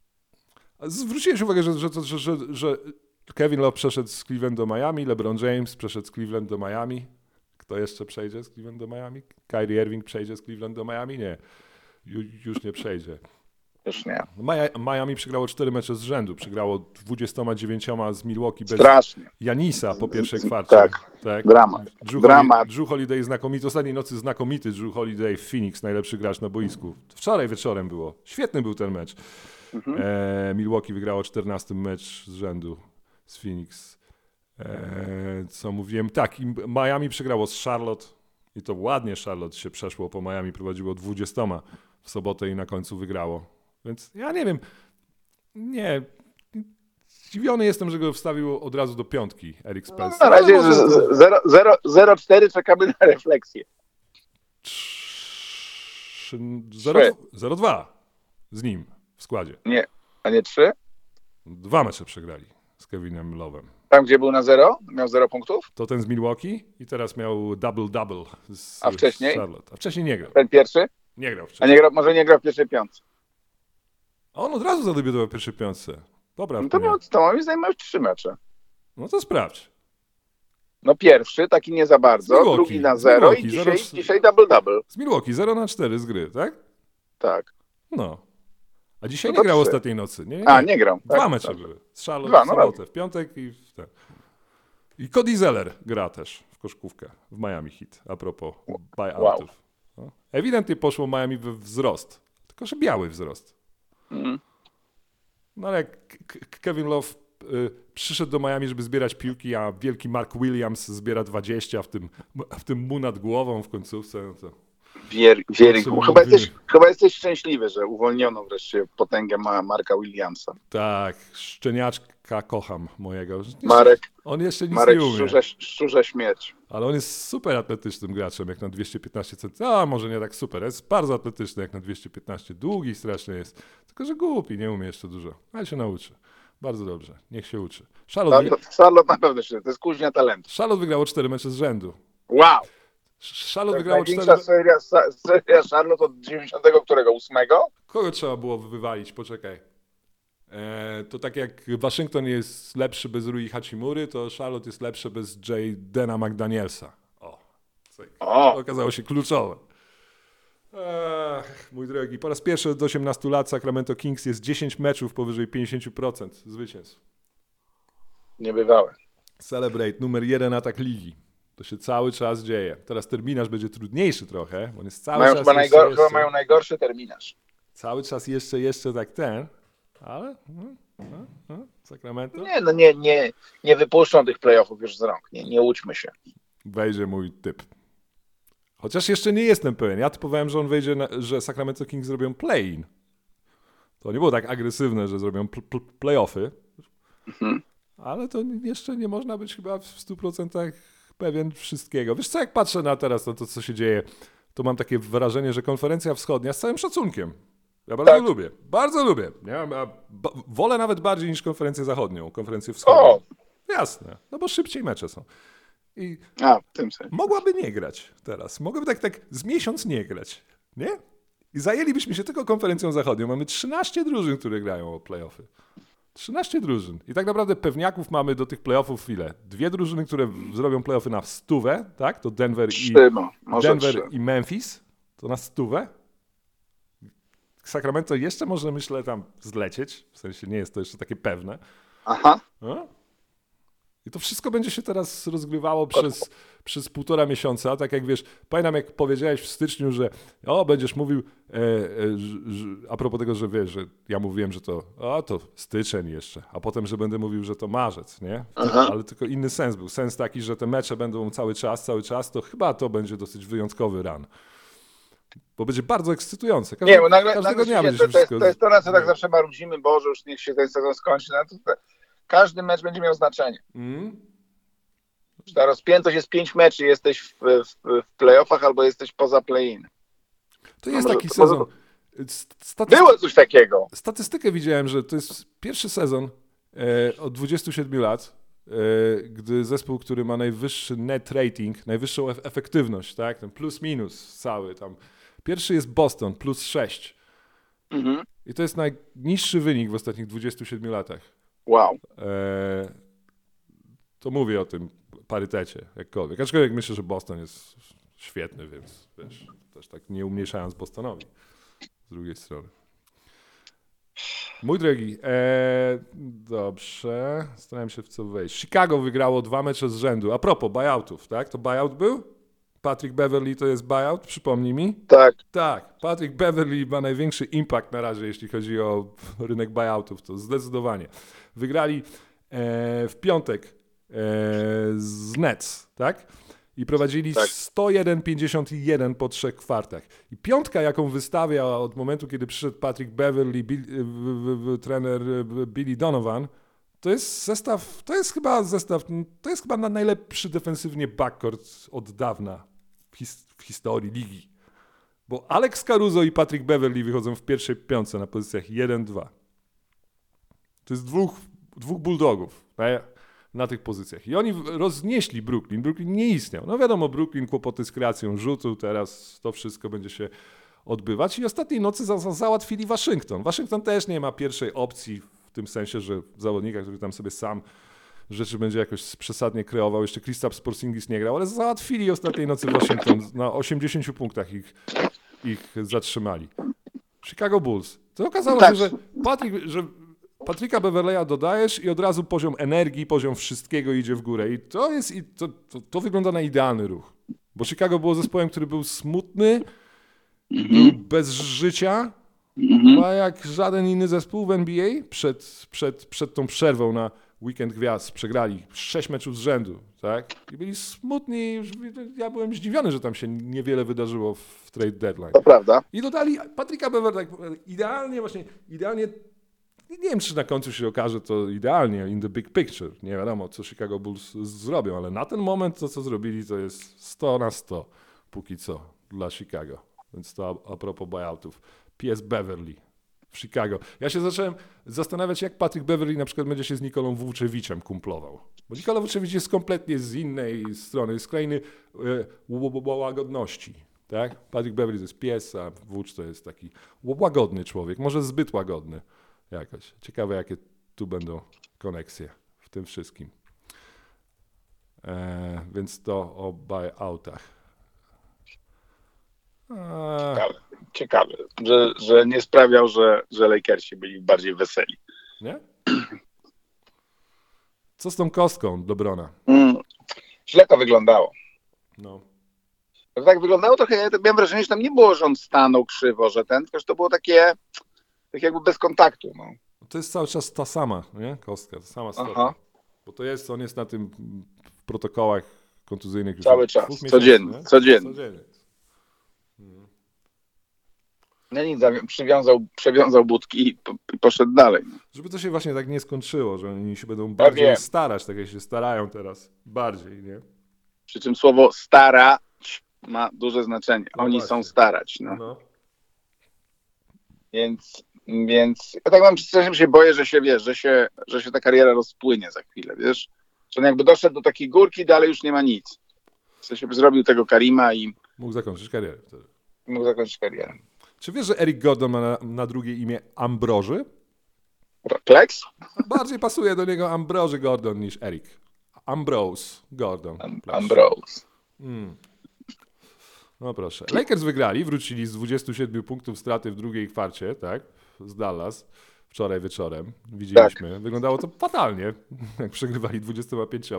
Zwróciłeś uwagę, że, że, że, że Kevin Love przeszedł z Cleveland do Miami, LeBron James przeszedł z Cleveland do Miami. Kto jeszcze przejdzie z Cleveland do Miami? Kyrie Irving przejdzie z Cleveland do Miami? Nie. Ju, już nie przejdzie. Już nie. Miami przegrało 4 mecze z rzędu. Przegrało 29 z Milwaukee bez Strasznie. Janisa po pierwszej kwarcie. tak. Drew, Dramat. Holi- Dramat. Drew Holiday znakomity. Ostatniej nocy znakomity Drew Holiday w Phoenix, najlepszy gracz na boisku. Wczoraj wieczorem było. Świetny był ten mecz. Mhm. E, Milwaukee wygrało 14 mecz z rzędu z Phoenix. E, co mówiłem? Tak, i Miami przegrało z Charlotte i to ładnie Charlotte się przeszło po Miami, prowadziło 20 w sobotę i na końcu wygrało. Więc ja nie wiem, nie, zdziwiony jestem, że go wstawił od razu do piątki Eric No, Spencer. na razie Ale może to- 0-4 czekamy na refleksję. Trzy- zero- Trzy. 0-2 z nim w składzie. Nie, a nie 3? Dwa mecze przegrali Kevinem Love'em. Tam, gdzie był na 0? Miał 0 punktów? To ten z Milwaukee i teraz miał double-double z A wcześniej? z Charlotte. A wcześniej nie grał. Ten pierwszy? Nie grał A wcześniej. nie gra, może nie gra w pierwszej piątce. A on od razu zadebiutował w pierwszej piątce. Dobra, No to, miał, to moim zdaniem miał 3 mecze. no to sprawdź. No pierwszy, taki nie za bardzo, Milwaukee, drugi na z 0 i dzisiaj, 0-4. dzisiaj double-double. Z Milwaukee 0 na 4 z gry, tak? Tak. No. A dzisiaj No nie grał trzy. ostatniej nocy. Nie, nie, A, nie grał. Dwa tak, mecze tak. były. Z Charlotte Dwa, w no sobotę, w piątek i w ten. I Cody Zeller gra też w koszkówkę w Miami Heat, a propos buyoutów. No. Ewidentnie poszło Miami we wzrost, tylko że biały wzrost. Mm. No ale Kevin Love y, przyszedł do Miami, żeby zbierać piłki, a wielki Mark Williams zbiera 20, w tym, w tym mu nad głową w końcówce. No to... Wier, chyba, jesteś, chyba jesteś szczęśliwy, że uwolniono wreszcie potęgę ma Marka Williamsa. Tak, szczeniaczka kocham mojego. Marek, On jeszcze nic Marek nie umie. szczurze, szczurze śmierć. Ale on jest super atletycznym graczem, jak na 215 cm. A może nie tak super, jest bardzo atletyczny, jak na 215. Długi strasznie jest. Tylko, że głupi, nie umie jeszcze dużo. Ale się nauczy. Bardzo dobrze, niech się uczy. Charlotte, Charlotte, Charlotte na pewno się, to jest kuźnia talentu. Charlotte wygrało 4 mecze z rzędu. Wow! Charlotte To wygrało jest 4 największa seria, seria Charlotte od 90 którego? 8? Kogo trzeba było wywalić? Poczekaj. E, to tak jak Waszyngton jest lepszy bez Rui Hachimury, to Charlotte jest lepsze bez Jadena McDanielsa. O. O, okazało się kluczowe. Mój drogi, po raz pierwszy od 18 lat Sacramento Kings jest 10 meczów powyżej 50% zwycięstw. niebywałe. Celebrate numer jeden atak ligi. To się cały czas dzieje. Teraz terminarz będzie trudniejszy trochę, bo on jest cały Mają czas chyba, najgor- jeszcze, chyba mają najgorszy terminarz. cały czas jeszcze, jeszcze tak ten, ale no, Sacramento Nie, no nie, nie, nie wypuszczą tych playoffów już z rąk. Nie, nie łudźmy się. wejdzie mój typ. Chociaż jeszcze nie jestem pewien. Ja typowałem, że on wejdzie, na, że Sacramento Kings zrobią play-in. To nie było tak agresywne, że zrobią pl- pl- playoffy. Mhm. Ale to jeszcze nie można być chyba w 100% pewien wszystkiego. Wiesz co, jak patrzę na teraz na to, co się dzieje, to mam takie wrażenie, że konferencja wschodnia z całym szacunkiem. Ja bardzo Tak. lubię. Bardzo lubię. Ja, ja, wolę nawet bardziej niż konferencję zachodnią, konferencję wschodnią. O, Jasne, no bo szybciej mecze są. I a, w tym sensie. mogłaby nie grać teraz. Mogłaby tak, tak z miesiąc nie grać. Nie? I zajęlibyśmy się tylko konferencją zachodnią. Mamy 13 drużyn, które grają o playoffy. 13 drużyn. I tak naprawdę pewniaków mamy do tych playoffów ile? Dwie drużyny, które zrobią playoffy na stówę, tak? To Denver i, no, Denver i Memphis. To na stówę. Sacramento jeszcze może, myślę, tam zlecieć. W sensie nie jest to jeszcze takie pewne. Aha, No. I to wszystko będzie się teraz rozgrywało przez, przez półtora miesiąca. Tak jak wiesz, pamiętam jak powiedziałeś w styczniu, że o, będziesz mówił, e, e, a propos tego, że wiesz, że ja mówiłem, że to, o, to styczeń jeszcze, a potem, że będę mówił, że to marzec, nie? Aha. Ale tylko inny sens był. Sens taki, że te mecze będą cały czas, cały czas, to chyba to będzie dosyć wyjątkowy ran. Bo będzie bardzo ekscytujące. Każdy, Nie, bo nagle, każdego nagle dnia będzie to, to, jest, to jest to, na co tak nie. zawsze marudzimy, Boże, już niech się ten sezon skończy. No, to, to, każdy mecz będzie miał znaczenie. Mm? Ta rozpiętość jest pięć meczy, jesteś w, w, w playoffach albo jesteś poza play-in. To jest może- taki to sezon. Statystyk... Było coś takiego. Statystykę widziałem, że to jest pierwszy sezon e, od 27 lat, e, gdy zespół, który ma najwyższy net rating, najwyższą ef- efektywność, tak, ten plus minus cały tam. Pierwszy jest Boston, plus 6. Mhm. I to jest najniższy wynik w ostatnich 27 latach. Wow. E, to mówię o tym. Parytecie, jakkolwiek. Aczkolwiek myślę, że Boston jest świetny, więc wiesz, też tak nie umniejszając Bostonowi z drugiej strony. Mój drogi, e, dobrze, starałem się w co wejść. Chicago wygrało dwa mecze z rzędu. A propos buyoutów, tak? To buyout był? Patrick Beverly to jest buyout? Przypomnij mi. Tak. Tak, Patrick Beverly ma największy impact na razie, jeśli chodzi o rynek buyoutów, to zdecydowanie. Wygrali e, w piątek z Nets, tak? I prowadzili Tak. 101-51 po trzech kwartach. I piątka, jaką wystawia od momentu, kiedy przyszedł Patrick Beverly, Bill, w, trener e, Billy Donovan, to jest zestaw, to jest chyba zestaw, to jest chyba na- najlepszy defensywnie backcourt od dawna w, his, w historii ligi. Bo Alex Caruso i Patrick Beverly wychodzą w pierwszej piątce na pozycjach 1-2. To jest dwóch, dwóch bulldogów na, na tych pozycjach. I oni roznieśli Brooklyn. Brooklyn nie istniał. No wiadomo, Brooklyn kłopoty z kreacją rzutu, teraz to wszystko będzie się odbywać. I ostatniej nocy za, za, załatwili Waszyngton. Waszyngton też nie ma pierwszej opcji w tym sensie, że zawodnika, który tam sobie sam rzeczy będzie jakoś przesadnie kreował. Jeszcze Kristaps Porzingis nie grał, ale załatwili ostatniej nocy Waszyngton. Na 80 punktach ich, ich zatrzymali. Chicago Bulls. To okazało Tak. się, że, Patrick, że Patryka Beverleya dodajesz i od razu poziom energii, poziom wszystkiego idzie w górę. I to jest, i to, to, to wygląda na idealny ruch. Bo Chicago było zespołem, który był smutny, był bez życia, chyba jak żaden inny zespół w NBA przed, przed, przed tą przerwą na weekend gwiazd. Przegrali sześć meczów z rzędu, tak? I byli smutni. już- Ja byłem zdziwiony, że tam się niewiele wydarzyło w trade deadline. To prawda. I dodali Patryka Beverly tak idealnie, właśnie idealnie. Nie wiem, czy na końcu się okaże to idealnie in the big picture. Nie wiadomo, co Chicago Bulls zrobią, ale na ten moment to, co zrobili, to jest 100 na 100 póki co dla Chicago. Więc to a, a propos buyoutów. PS Beverly w Chicago. Ja się zacząłem zastanawiać, jak Patrick Beverly na przykład będzie się z Nikolą Włóczewiczem kumplował. Bo Nikola Włóczewicz jest kompletnie z innej strony, z krainy e, łagodności. Tak? Patrick Beverly to jest pies, a Włócz to jest taki łagodny człowiek, może zbyt łagodny jakoś. Ciekawe, jakie tu będą koneksje w tym wszystkim. E, więc to o buyoutach. A, Ciekawe, ciekawe że, że nie sprawiał, że, że Lakersi byli bardziej weseli. nie? Co z tą kostką Dobrona? Mm. Źle to wyglądało. No. Tak wyglądało trochę, ja miałem wrażenie, że tam nie było, że on stanął krzywo, że ten, tylko że to było takie, tak jakby bez kontaktu. No. To jest cały czas ta sama, nie? Kostka, ta sama. Aha. Bo to jest, on jest na tym w protokołach kontuzyjnych już Cały czas, dwóch codziennie, miesięcy, nie? codziennie. codziennie. Ja nic, zawią- przywiązał, przewiązał budki i, po, i poszedł dalej. Żeby to się właśnie tak nie skończyło, że oni się będą bardziej wiem. starać, tak jak się starają teraz. Bardziej, nie? Przy czym słowo starać ma duże znaczenie. No Oni właśnie. są starać. No. No. Więc, więc ja tak mam strasznie się boję, że się wiesz, że się, że się ta kariera rozpłynie za chwilę, wiesz? Że on jakby doszedł do takiej górki, dalej już nie ma nic. W sensie by zrobił tego Karima i Mógł zakończyć karierę wtedy. mógł zakończyć karierę. Czy wiesz, że Eric Gordon ma na, na drugie imię Ambroży? Plex? Bardziej pasuje do niego Ambroży Gordon niż Eric. Ambrose Gordon. Am-. Ambrose. Mm. No proszę. Lakers wygrali, wrócili z 27 punktów straty w drugiej kwarcie, tak? Z Dallas wczoraj wieczorem. Widzieliśmy. Wyglądało to fatalnie, jak przegrywali 25.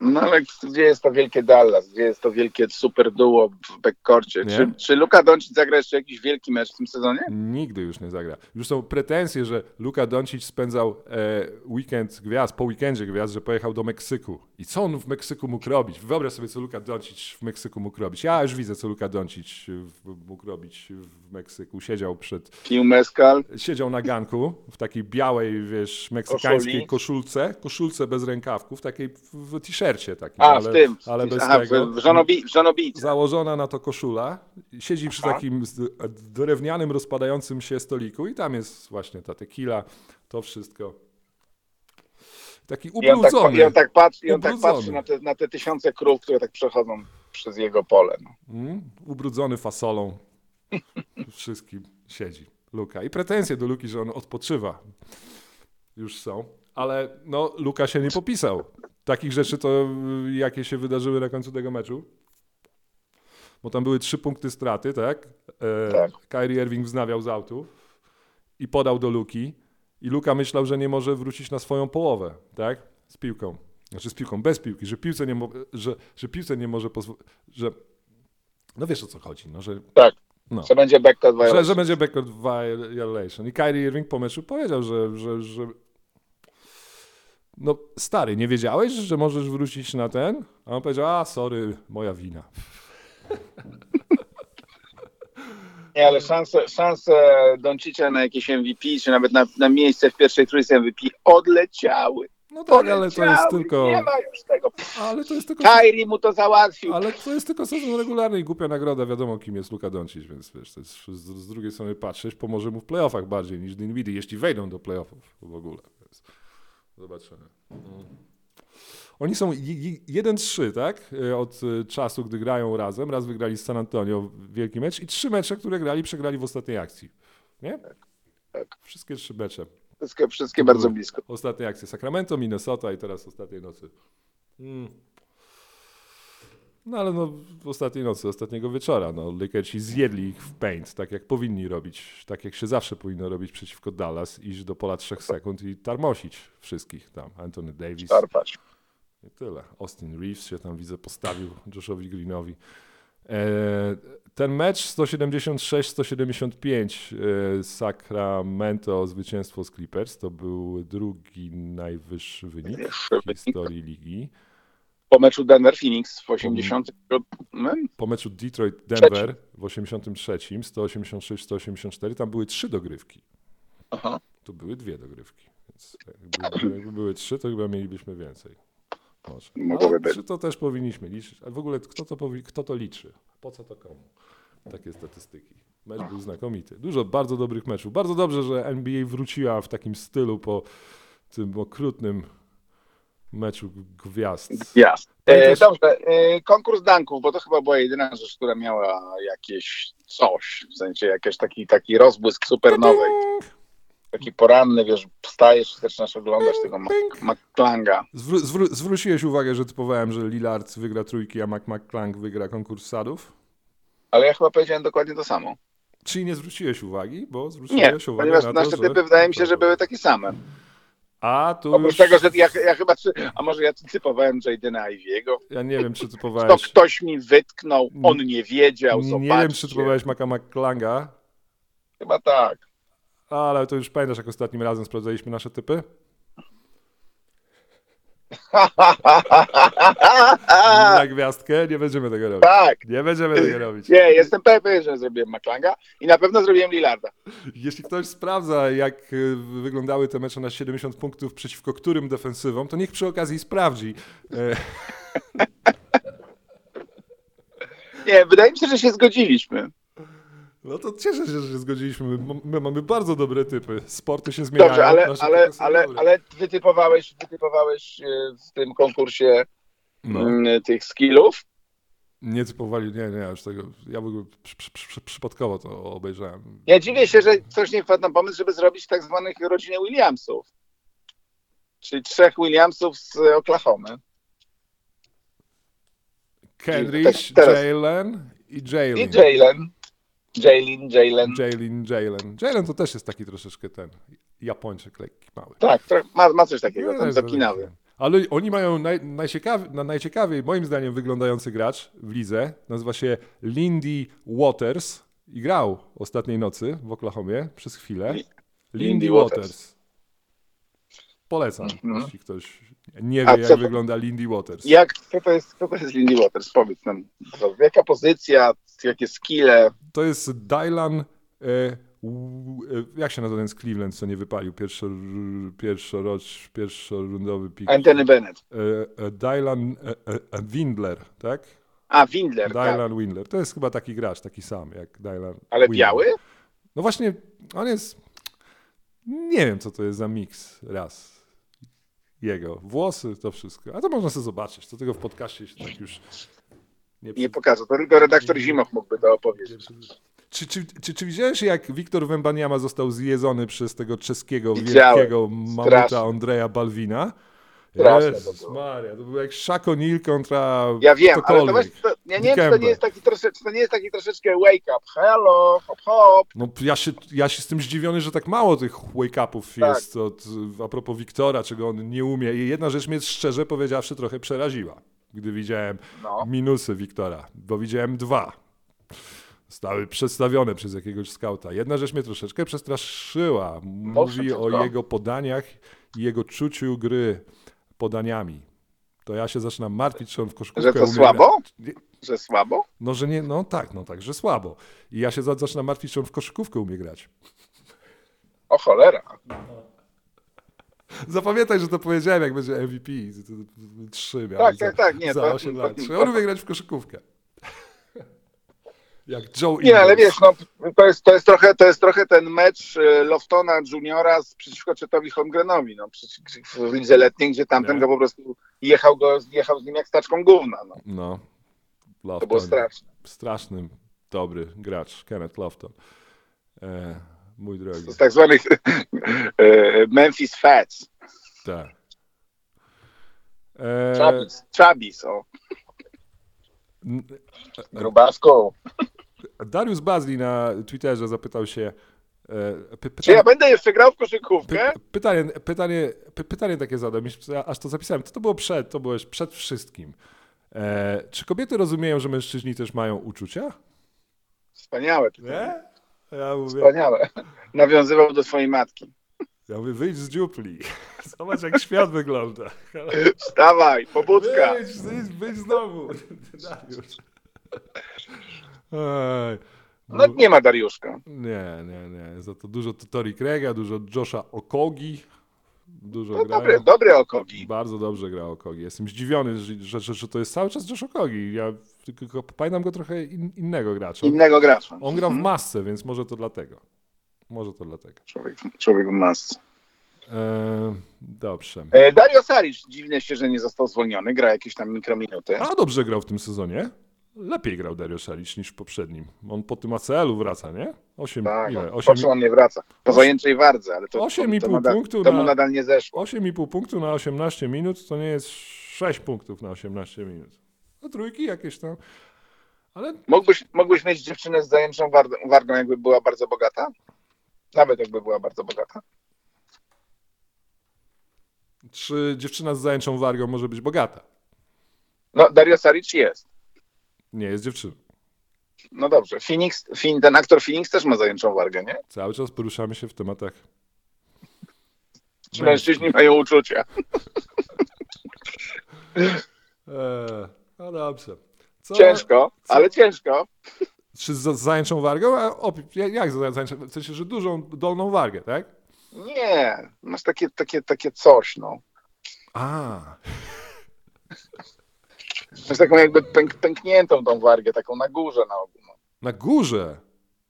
No ale gdzie jest to wielkie Dallas? Gdzie jest to wielkie super duo w backcourcie? Nie? Czy, czy Luka Doncic zagra jeszcze jakiś wielki mecz w tym sezonie? Nigdy już nie zagra. Już są pretensje, że Luka Doncic spędzał e, weekend gwiazd, po weekendzie gwiazd, że pojechał do Meksyku. I co on w Meksyku mógł robić? Wyobraź sobie, co Luka Doncic w Meksyku mógł robić. Ja już widzę, co Luka Doncic mógł robić w Meksyku. Siedział przed Pił mezcal. siedział na ganku w takiej białej, wiesz, meksykańskiej Koszuli. koszulce, koszulce bez rękawków, takiej w, w takim, A, ale, w tym. ale bez aha, tego. W, żonobi, w żonobice. Założona na to koszula, siedzi przy Aha. takim drewnianym, rozpadającym się stoliku i tam jest właśnie ta tequila, to wszystko. Taki I on tak, ubrudzony, i on tak patrzy, i on tak Ubrudzony. patrzy na, te, na te tysiące krów, które tak przechodzą przez jego pole. No. mm, ubrudzony fasolą, wszystkim siedzi Luka. I pretensje do Luki, że on odpoczywa, już są. Ale no, Luka się nie popisał. Takich rzeczy to y, jakie się wydarzyły na końcu tego meczu. Bo tam były trzy punkty straty, tak? E, Tak. Kyrie Irving wznawiał z autu i podał do Luki. I Luka myślał, że nie może wrócić na swoją połowę, tak? Z piłką. Znaczy z piłką, bez piłki, że piłce nie, mo- że, że piłce nie może pozwolić, że... No wiesz o co chodzi, no, że Tak. No. Że będzie backcourt że, violation. że będzie backcourt violation. I Kyrie Irving po meczu powiedział, że, że, że no stary, nie wiedziałeś, że możesz wrócić na ten? A on powiedział, a sorry, moja wina. Nie, ale szanse, szanse Doncicia na jakieś MVP, czy nawet na, na miejsce w pierwszej trójce MVP odleciały. No tak, ale to jest Odleciały. tylko, Nie ma już tego. ale to jest tylko, Kyrie mu to załatwił. ale to jest tylko sezon regularny i głupia nagroda, wiadomo kim jest Luka Doncic, więc wiesz, z, z drugiej strony patrzeć, pomoże mu w playoffach bardziej niż Dinwiddie, jeśli wejdą do playoffów w ogóle. Więc zobaczymy. Mm. Oni są i- i- 1-3, tak? Y, Od y, czasu, gdy grają razem. Raz wygrali z San Antonio wielki mecz i trzy mecze, które grali, przegrali w ostatniej akcji. Nie? tak. Wszystkie trzy mecze. Wszystkie, wszystkie bardzo blisko. Ostatnie akcje Sacramento, Minnesota i teraz ostatniej nocy. Mm. No ale no w ostatniej nocy, ostatniego wieczora, no Lakersi zjedli ich w paint, tak jak powinni robić, tak jak się zawsze powinno robić przeciwko Dallas, iść do pola trzech sekund i tarmosić wszystkich tam. Anthony Davis Szarpać. i tyle. Austin Reeves się tam widzę postawił Joshowi Greenowi. E, ten mecz 176-175 e, Sacramento zwycięstwo z Clippers to był drugi najwyższy wynik w historii ligi. Po meczu Denver-Phoenix w 80. Po meczu Detroit-Denver w 83, 186-184 tam były trzy dogrywki. Aha. Tu były dwie dogrywki. Więc jakby, jakby były trzy, to chyba mielibyśmy więcej. Może. Mogłoby być. czy to też powinniśmy liczyć? A w ogóle kto to, powi- kto to liczy? Po co to komu? Takie statystyki. Mecz był znakomity. Dużo bardzo dobrych meczów. Bardzo dobrze, że NBA wróciła w takim stylu po tym okrutnym meczu gwiazd. Pamiętasz- E, dobrze, e, konkurs danków, bo to chyba była jedyna rzecz, która miała jakieś coś, w sensie jakiś taki, taki rozbłysk supernowej. Taki poranny, wiesz, wstajesz i zaczynasz oglądać tego McClanga. Zwró- zwróciłeś uwagę, że typowałem, że Lillard wygra trójki, a Mac McClung wygra konkurs sadów? Ale ja chyba powiedziałem dokładnie to samo. Czyli nie zwróciłeś uwagi, bo Nie, zwróciłeś uwagę ponieważ na to, nasze że... typy wydaje mi się, że były takie same. A tu Oprócz już... tego, że ja, ja chyba, a może ja typowałem Jadena Iviego. Ja nie wiem, czy To typowałeś... ktoś mi wytknął, on nie wiedział, Nie zobaczcie. wiem, czy typowałeś Maca McClunga, Chyba tak. ale to już pamiętasz, jak ostatnim razem sprawdzaliśmy nasze typy? Na gwiazdkę? Nie będziemy tego robić. tak. Nie będziemy tego robić. Nie, jestem pewien, że zrobiłem McClanga i na pewno zrobiłem Lillarda. Jeśli ktoś sprawdza, jak y, wyglądały te mecze na 70 punktów przeciwko którym defensywom, to niech przy okazji sprawdzi. E, Nie, wydaje mi się, że się zgodziliśmy. No to cieszę się, że się zgodziliśmy. My, my mamy bardzo dobre typy. Sporty się zmieniają. Dobrze, ale, ale, ale, ale wytypowałeś, wytypowałeś e, w tym konkursie No. mm, tych skillów. Nie typowali, nie, nie, już tego. Ja w ogóle przy, przy, przy, przypadkowo to obejrzałem. Ja dziwię się, że ktoś nie wpadł na pomysł, żeby zrobić tak zwanych rodzinę Williamsów. Czyli trzech Williamsów z Oklahomy. Kenrich, teraz- Jalen i I Jalen. Jalen. Jalen, Jalen. Jalen, Jalen. To też jest taki troszeczkę ten Japończyk lekki, mały. Tak, ma, ma coś takiego, Nie, tam zapinawy. Ale oni mają naj, najciekawy, na, najciekawiej, moim zdaniem, wyglądający gracz w lidze. Nazywa się Lindy Waters i grał ostatniej nocy w Oklahomie przez chwilę. Li- Lindy Lindy Waters. Waters. Polecam, Mhm. jeśli ktoś nie wie, jak co- wygląda Lindy Waters. Jak, kto to jest, to jest Lindy Waters? Powiedz nam. Jaka pozycja, jakie skille? To jest Dylan. E, e, jak się nazywa ten z Cleveland, co nie wypalił? Pierwszo, pierwszorocz, pierwszorundowy pik. Anthony Bennett. E, Dylan Windler, tak? A, Windler, tak. Dylan Windler. To jest chyba taki gracz, taki sam jak Dylan. Ale Windler. biały? No właśnie, on jest. Nie wiem, co to jest za miks raz. Jego. Włosy, to wszystko. A to można sobie zobaczyć. To tego w podcaście się tak już. Nie, Nie pokażę. To tylko redaktor Zimow mógłby to opowiedzieć. Czy, czy, czy, czy widziałeś, jak Wiktor Wembaniama został zjedzony przez tego czeskiego Widziałem. wielkiego mamuta. Andrzeja Balwina? Straszne to Jezus było. Maria, to był jak Shaq O'Neal kontra Ja wiem, ale to ktokolwiek. to, ja nie wiem, czy to Dikembe. nie jest taki troszeczkę, to nie jest taki troszeczkę wake up, hello, hop hop. No ja się, ja się z tym zdziwiony, że tak mało tych wake-upów Tak. jest od, a propos Wiktora, czego on nie umie. I jedna rzecz mnie szczerze powiedziawszy trochę przeraziła, gdy widziałem No. minusy Wiktora, bo widziałem dwa. Zostały przedstawione przez jakiegoś skauta. Jedna rzecz mnie troszeczkę przestraszyła. Mówi szybciutko. o jego podaniach i jego czuciu gry podaniami. To ja się zaczynam martwić, czy on w koszykówkę Że to umie słabo? grać. Że słabo? No, że nie, no tak, no tak, że słabo. I ja się za- zaczynam martwić, czy on w koszykówkę umie grać. O cholera. Zapamiętaj, że to powiedziałem, jak będzie MVP. Trzy miał Tak, tak, tak, nie, za to- 8 to- lat. Czy on umie grać w koszykówkę? Jak Joe Nie, ale wiesz, no, to, jest, to, jest trochę, to jest trochę ten mecz e, Loftona Juniora z, przeciwko Chetowi Holmgrenowi, no, w lidze letniej, gdzie tamten Nie. go po prostu jechał, go, jechał z nim jak staczką gówna. No. No. To Lofton. było straszne. Straszny, dobry gracz, Kenneth Lofton. E, mój drogi. Z tak zwanych e, Memphis Fats. Tak. E, Chabis, Chabis, o, n- grubaską. Dariusz Bazli na Twitterze zapytał się. E, py, Czy ja pytanie, będę jeszcze grał w koszykówkę? py, pytanie, pytanie, py, pytanie takie zadam, aż to zapisałem. To, to było przed, to już przed wszystkim. E, czy kobiety rozumieją, że mężczyźni też mają uczucia? Wspaniałe. Nie? Ja mówię, Wspaniałe. Nawiązywał do swojej matki. ja mówię wyjdź z dziupli. Zobacz, jak świat wygląda. Wstawaj, pobudka. Wyjdź, wyjdź, wyjdź znowu. Dariusz. Ej, No nie ma Dariuszka. Nie, nie, nie. Za to dużo Tori Craiga, dużo Josha Okogi. Dużo No grają. dobre, dobre okogi. Bardzo dobrze gra Okogi. Jestem zdziwiony, że, że, że, to jest cały czas Josh Okogi. Ja tylko pamiętam go trochę in, innego gracza. Innego gracza. On gra w masce, więc może to dlatego. Może to dlatego. Człowiek, człowiek w masce. Eee, dobrze. E, Dario Saric, dziwne się, że nie został zwolniony, gra jakieś tam mikrominuty. A dobrze grał w tym sezonie. Lepiej grał Dario Saric niż w poprzednim. On po tym ACL-u wraca, nie? 8, Tak, ile? 8, po czym on nie wraca? Po zajęczej wardze, ale to, Osiem i to, pół nadal, punktu to mu na- nadal nie zeszło. 8,5 punktu na 18 minut to nie jest 6 punktów na 18 minut. No trójki jakieś tam. Ale Mógłbyś, mógłbyś mieć dziewczynę z zajęczą wargą, jakby była bardzo bogata? Nawet jakby była bardzo bogata. czy dziewczyna z zajęczą wargą może być bogata? No, Dario Saric jest. Nie jest dziewczyną. No dobrze. Phoenix, ten aktor Phoenix też ma zajęczą wargę, nie? Cały czas poruszamy się w tematach. Czy mężczyźni mają uczucia? Eee, no dobrze. Co, Ciężko, ale ciężko. Czy z zajęczą wargą? A jak- jak z zajęczą? W sensie, że dużą dolną wargę, tak? Nie, masz takie, takie, takie coś, no. A, Masz taką jakby pęk, pękniętą tą wargę, taką na górze na ogół. No, na górze.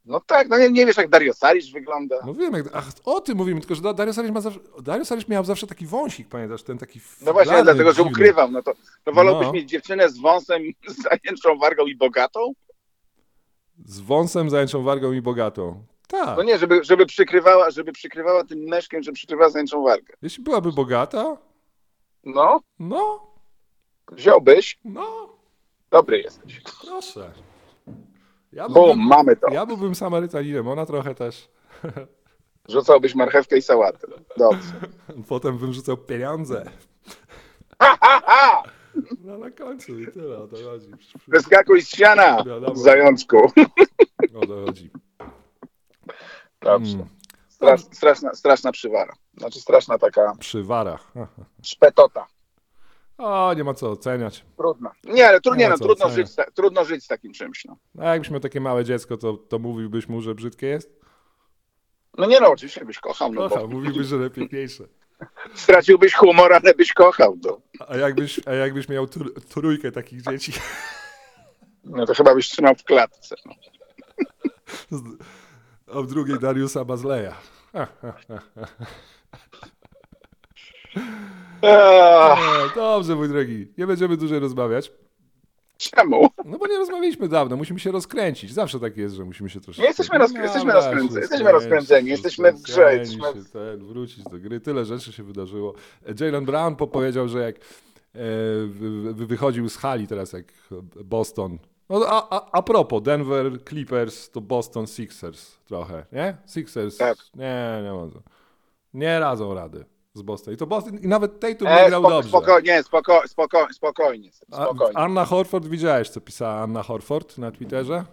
no tak, no nie, nie wiesz jak Dario Saric wygląda. No wiem, jak, ach, o tym mówimy, tylko że Da- Dario Saric ma zawsze, Dario Saric miał zawsze taki wąsik, pamiętasz, ten taki No właśnie, dlatego, że dziwny. ukrywał. No to, to wolałbyś No. mieć dziewczynę z wąsem, z zajęczą wargą i bogatą? Z wąsem, zajęczą wargą i bogatą. Tak. No nie, żeby, żeby przykrywała, żeby przykrywała tym meszkiem, że przykrywała zajęczą wargę. Jeśli byłaby bogata, No, no, wziąłbyś, no, dobry jesteś. proszę. Ja Bum, mamy to. ja byłbym Samarytaninem, ona trochę też. Rzucałbyś marchewkę i sałatę. Dobrze. Potem bym rzucał pieniądze. Ha, ha, ha! No na końcu i tyle, o to chodzi. Wyskakuj z siana, Wiadomo. zajączku. O to chodzi. Dobrze. Mm. Strasz, straszna, straszna przywara. Znaczy straszna taka Przy warach. szpetota. O, nie ma co oceniać. Trudno. Nie, ale trudno, Nie no, trudno, oceniać. żyć, z trudno żyć z takim czymś. No. A jakbyś miał takie małe dziecko, to, to mówiłbyś mu, że brzydkie jest? no nie no, oczywiście byś kochał, no Kocha, bo mówiłbyś, że najpiękniejsze. straciłbyś humor, ale byś kochał. No, A jakbyś, a jakbyś miał tr- trójkę takich dzieci? no to chyba byś trzymał w klatce. No. A w drugiej Dariusa Bazleja. Eee, E, Dobrze, mój drogi. Nie będziemy dłużej rozmawiać. Czemu? No bo nie rozmawialiśmy dawno, musimy się rozkręcić. Zawsze tak jest, że musimy się troszkę... Nie jesteśmy rozkrę- jesteśmy rozkręceni, właśnie, jesteśmy rozkręceni, jesteśmy w grze, jesteśmy w- się, ten, wrócić do gry. Tyle rzeczy się wydarzyło. Jalen Brown powiedział, że jak e, wy- wy- wychodził z hali teraz, jak Boston... No, a, a, a propos, Denver Clippers to Boston Sixers trochę, nie? Sixers, Tak. nie, nie może. Nie radzą rady z Boston. I to Boston, i nawet Tatum E, nie grał spoko, dobrze. spokojnie, spoko, spoko, spokojnie, A, spokojnie. Anna Horford, widziałeś co pisała Anna Horford na Twitterze?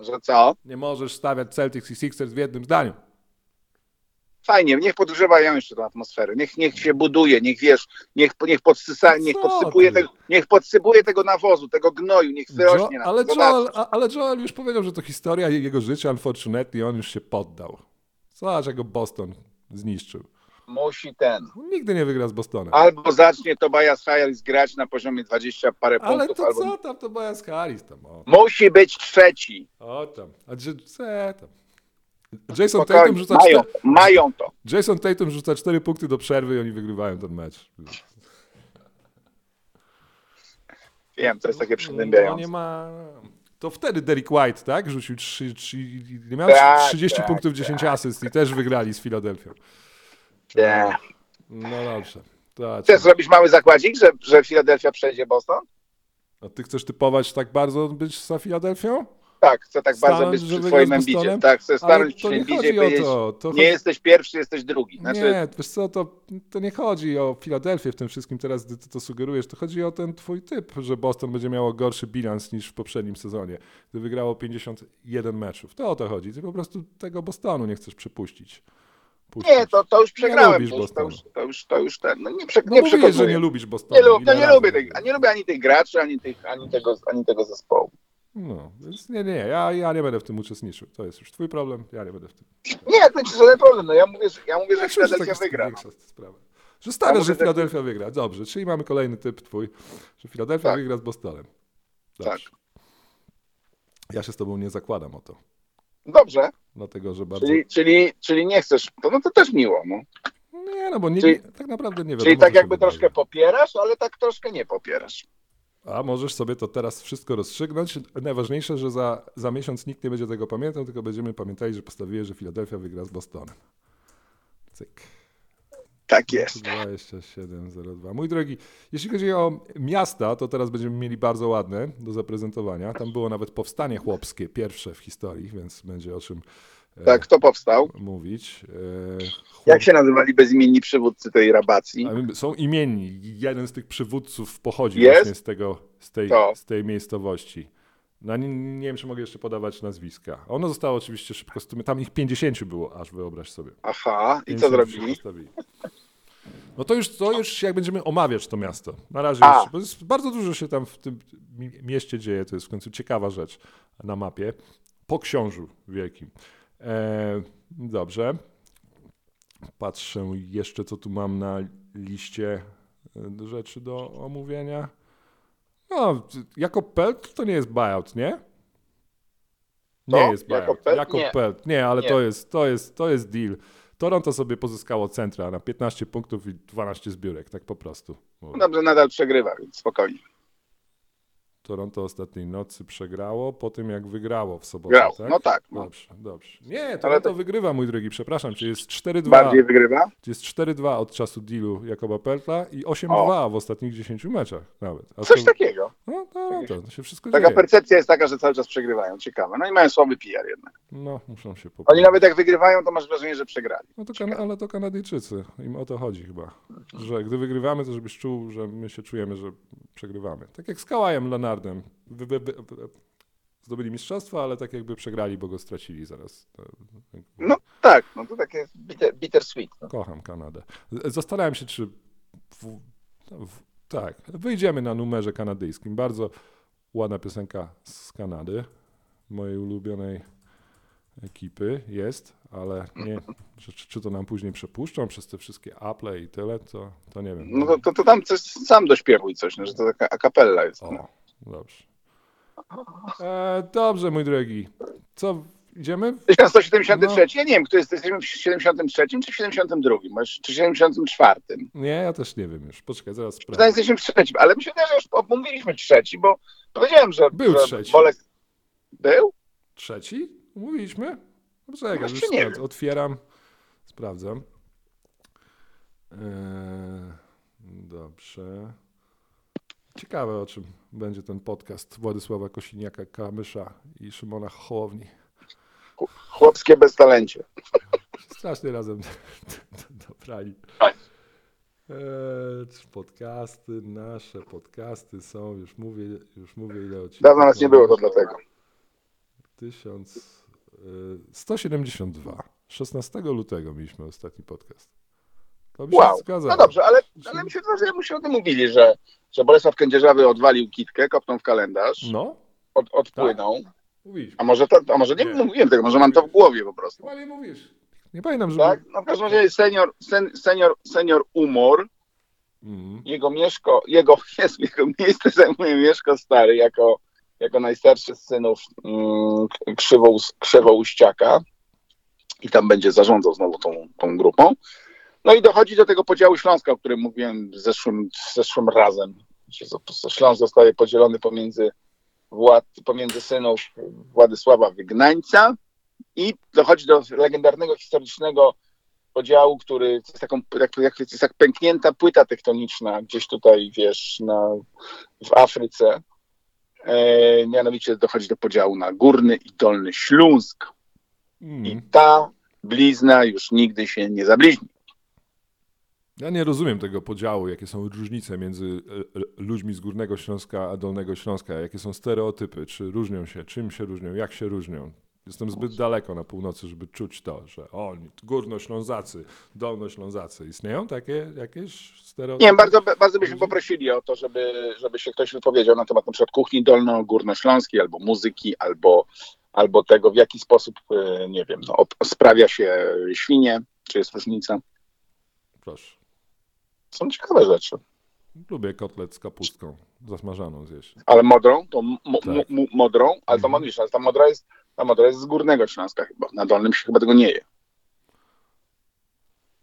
Że co? Nie możesz stawiać Celtics i Sixers w jednym zdaniu. Fajnie, niech podgrzewają jeszcze tę atmosferę, niech, niech się buduje, niech wiesz, niech, niech, podsysa, niech, Co podsypuje tego, niech podsypuje tego nawozu, tego gnoju, niech wyrośnie Jo- ale. Joel, a- ale Joel już powiedział, że to historia jego życia, unfortunately, on już się poddał. Zobacz, jak go Boston zniszczył. Musi ten. Nigdy nie wygra z Bostonem. Albo zacznie Tobias Harris grać na poziomie 20 parę Ale punktów, to albo... co tam, to Bias Harris tam, o, Musi być trzeci. o tam. A gdzie, co tam? Jason Tatum, rzuca mają, cztery, mają to. Jason Tatum rzuca 4 punkty do przerwy i oni wygrywają ten mecz. Wiem, to jest takie No nie przygnębiające. ma. To wtedy Derek White, tak? Rzucił 3, 3, nie miał Tak, 30 tak, punktów, 10 asyst i też wygrali z Filadelfią. Nie. No dobrze. To, Chcesz zrobić mały zakładzik, że, że Filadelfia przejdzie Boston? A ty chcesz typować tak bardzo być za Filadelfią? Tak, chcę tak bardzo Stanąć, być że przy Bostonem? embicie. Tak, chcę stanąć przy i powiedzieć, to. to nie chodzi... jesteś pierwszy, jesteś drugi. Znaczy, Nie, wiesz co, to, to nie chodzi o Filadelfię w tym wszystkim teraz, gdy ty to sugerujesz, to chodzi o ten twój typ, że Boston będzie miało gorszy bilans niż w poprzednim sezonie, gdy wygrało 51 meczów. To o to chodzi. Ty po prostu tego Bostonu nie chcesz przepuścić. Puścić. nie, to, to już przegrałem. lubisz to, już, to, już, to, już, to już ten. No nie, prze, No nie przekonuję. że nie lubisz Bostonu. Nie, lub, no nie lubię mówię? tych, a nie lubię ani tych graczy, ani, tych, ani, tego, ani tego zespołu. No, więc nie, nie, ja, ja nie będę w tym uczestniczył. To jest już twój problem, ja nie będę w tym. Nie, to jest żaden problem. No ja mówię, że, ja mówię, że Ja Filadelfia tak wygra. większa sprawa. Że stawiasz, mówię, że Filadelfia wygra. Dobrze, czyli mamy kolejny typ twój, że Filadelfia Tak. wygra z Bostonem. Dobrze. Ja się z tobą nie zakładam o to, Dobrze, dlatego że bardzo... czyli, czyli, czyli nie chcesz, to, no to też miło. No. Nie, no bo nie, Czyli- tak naprawdę nie wiadomo, Czyli tak jakby troszkę popierasz, ale tak troszkę nie popierasz. A możesz sobie to teraz wszystko rozstrzygnąć. Najważniejsze, że za, za miesiąc nikt nie będzie tego pamiętał, tylko będziemy pamiętali, że postawiłeś, że Filadelfia wygra z Bostonem. Cyk. Tak jest. 2702. Mój drogi, jeśli chodzi o miasta, to teraz będziemy mieli bardzo ładne do zaprezentowania. Tam było nawet powstanie chłopskie, pierwsze w historii, więc będzie o czym e, Tak, kto powstał? mówić. E, chłop... Jak się nazywali bezimienni przywódcy tej rabacji? Są imienni. Jeden z tych przywódców pochodzi Jest? właśnie z, tego, z, tej, To. z tej miejscowości. No, nie, nie wiem, czy mogę jeszcze podawać nazwiska. Ono zostało oczywiście szybko Tam ich 50 było, aż wyobraź sobie. Aha, i 50 co zrobili? No to już, to już jak będziemy omawiać to miasto. Na razie A. bo jest, bardzo dużo się tam w tym mi- mieście dzieje, to jest w końcu ciekawa rzecz na mapie. Po książu wielkim. E, dobrze. Patrzę jeszcze, co tu mam na liście e, rzeczy do omówienia. No, jako pelt to nie jest buyout, nie? Nie To? jest Jako buyout. pelt? Jako Nie. pelt. Nie, ale Nie. To, jest, to, jest, to jest deal. Toronto sobie pozyskało centra na 15 punktów i 12 zbiórek, tak po prostu. Dobrze, nadal przegrywa, więc spokojnie. Toronto ostatniej nocy przegrało po tym, jak wygrało w sobotę, Grał. tak? No tak. No. Dobrze, dobrze. Nie, Toronto to- wygrywa, mój drogi, przepraszam, czy jest 4-2. Bardziej wygrywa? Jest 4-2 od czasu dealu Jakoba Pertla i 8-2 w ostatnich 10 meczach nawet. A Coś to- takiego. No, Toronto, to się wszystko Taka dzieje. percepcja jest taka, że cały czas przegrywają. Ciekawe. No i mają słaby PR jednak. No, muszą się Oni poprawić. nawet jak wygrywają, to masz wrażenie, że przegrali. No to kan- ale to Kanadyjczycy, im o to chodzi chyba. Że gdy wygrywamy, to żebyś czuł, że my się czujemy, że przegrywamy. Tak jak z Kałajem Leonardem. Wy, wy, wy, zdobyli mistrzostwo, ale tak jakby przegrali, bo go stracili zaraz. No tak, no to takie bitter, bittersweet. No. Kocham Kanadę. Zastanawiam się, czy. W, w, tak, wyjdziemy na numerze kanadyjskim. Bardzo ładna piosenka z Kanady, mojej ulubionej ekipy jest, ale nie, czy, czy to nam później przepuszczą przez te wszystkie Apple i tyle, to, to nie wiem. No to, to, to tam coś, sam dośpiewuj coś, no, że to taka akapella jest. No. Dobrze. E, dobrze, mój drogi. Co Idziemy? 1173. Ja nie wiem, kto jest, jesteśmy w 73 czy w 72, może- czy 74. Nie, ja też nie wiem już. Poczekaj, zaraz sprawdzę. jesteśmy w trzecim, ale wydaje, że już omówiliśmy trzeci, bo powiedziałem, że, Był że trzeci. Bolek... Był? Trzeci? Mówiliśmy? No czekaj, Właśnie już nie sprawdzę. Otwieram, sprawdzam. Eee, dobrze. Ciekawe, o czym będzie ten podcast Władysława Kosiniaka-Kamysza i Szymona Hołowni. Chłopskie beztalencie. Strasznie razem dobrali. Tak. Czy podcasty, nasze podcasty są, już mówię, już mówię ile odcinków. Dawno nas nie było, to dlatego. 1000, y, 172. 16 lutego mieliśmy ostatni podcast. To by się Wow. zgadzało. No dobrze, ale, ale mi się wydaje, że mu się o tym mówili, że, że Bolesław Kędzierzawy odwalił kitkę, kopnął w kalendarz, No, od, odpłynął. mówisz. A może to, a może nie, Nie. mówiłem tego, może mam to w głowie po prostu. Nie mówisz. Nie pamiętam, żeby... Tak? No w każdym razie senior, sen, senior, senior Umor, Mm. jego mieszko, jego, jest, jego miejsce zajmuje Mieszko Stary jako, jako najstarszy z synów mm, krzywo, Krzywouściaka i tam będzie zarządzał znowu tą, tą grupą. No i dochodzi do tego podziału Śląska, o którym mówiłem zeszłym, zeszłym razem. Śląsk zostaje podzielony pomiędzy, wład, pomiędzy synów Władysława Wygnańca i dochodzi do legendarnego, historycznego podziału, który jest taką, jak, jak, jest jak pęknięta płyta tektoniczna gdzieś tutaj, wiesz, na, w Afryce. E, mianowicie dochodzi do podziału na Górny i Dolny Śląsk. I Mm. ta blizna już nigdy się nie zabliźni. Ja nie rozumiem tego podziału, jakie są różnice między e, ludźmi z Górnego Śląska a Dolnego Śląska, jakie są stereotypy, czy różnią się, czym się różnią, jak się różnią. Jestem zbyt daleko na północy, żeby czuć to, że oni, Górnoślązacy, Dolnoślązacy. Istnieją takie jakieś stereotypy? Nie, bardzo, bardzo byśmy poprosili o to, żeby, żeby się ktoś wypowiedział na temat na przykład kuchni dolno-górnośląskiej, albo muzyki, albo, albo tego, w jaki sposób, e, nie wiem, no, sprawia się świnie, czy jest różnica. Proszę. Są ciekawe rzeczy. Lubię kotlet z kapustką zasmażaną zjeść. Ale modrą, to Tak. mo, modrą, ale to Mhm. modlisz, ale ta modra jest, ta modra jest z Górnego Śląska chyba. Na Dolnym się chyba tego nie je.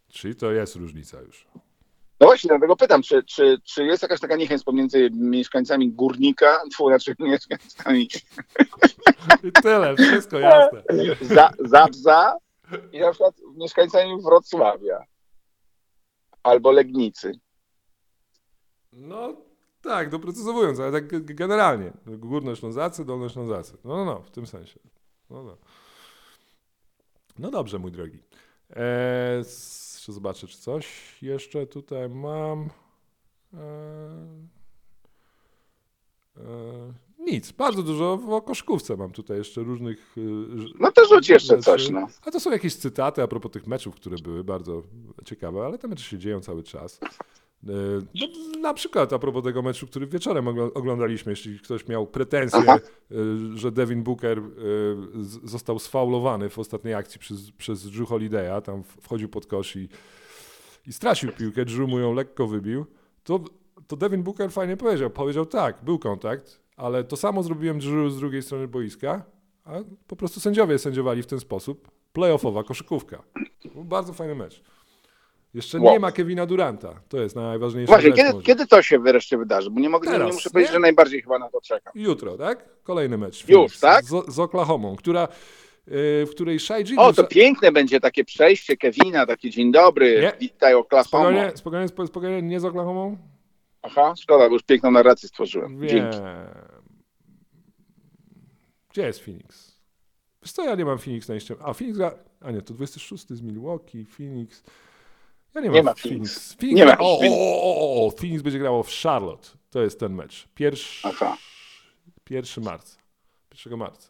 Czyli to jest różnica już. No właśnie, dlatego pytam, czy, czy, czy jest jakaś taka niechęć pomiędzy mieszkańcami Górnika, tfu, znaczy mieszkańcami I tyle, wszystko jasne. za, Zabza i na przykład mieszkańcami Wrocławia albo Legnicy. No tak, doprecyzowując, ale tak generalnie. Górnoślązacy, Dolnoślązacy. No, no, no, w tym sensie. No, no. no dobrze, mój drogi. Eee, jeszcze zobaczę, czy coś jeszcze tutaj mam. Eee, nic, bardzo dużo w koszkówce mam tutaj jeszcze różnych. y, No to rzuć jeszcze rzeczy. coś, no. A to są jakieś cytaty a propos tych meczów, które były bardzo ciekawe, ale te mecze się dzieją cały czas. E, No, na przykład a propos tego meczu, który wieczorem ogl- oglądaliśmy, jeśli ktoś miał pretensje, Aha. e, że Devin Booker został sfaulowany w ostatniej akcji przez, przez Drew Holiday'a, tam wchodził pod kosz i, i stracił piłkę, Drew mu ją lekko wybił, to, to Devin Booker fajnie powiedział, powiedział tak, był kontakt, ale to samo zrobiłem Drew z drugiej strony boiska, a po prostu sędziowie sędziowali w ten sposób. Playoffowa koszykówka. Był bardzo fajny mecz. Jeszcze Wow. nie ma Kevina Duranta. To jest najważniejsza Właśnie, kiedy, może. kiedy to się wreszcie wydarzy? Bo nie, mogę, nie, Teraz, nie muszę powiedzieć, nie? że najbardziej chyba na to czekam. Jutro, tak? Kolejny mecz. Już, tak? Z, z Oklahomą, która, yy, w której Shai O, Gilgeous... to piękne będzie takie przejście Kevina, taki dzień dobry, Nie. witaj Oklahoma. Spokojnie, spokojnie, spo- spokojnie, nie z Oklahomą? Aha, szkoda, bo już piękną narrację stworzyłem. Wiem. Dzięki. Gdzie jest Phoenix? Wiesz co, ja nie mam Phoenix na liście. A, Phoenix gra... A nie, to 26 z Milwaukee, Phoenix... Ja nie mam Nie ma Phoenix. Phoenix. Nie ma o, Phoenix. o, o, o, Phoenix będzie grało w Charlotte. To jest ten mecz. Pierwszy, Aha. 1 marca. 1 marca.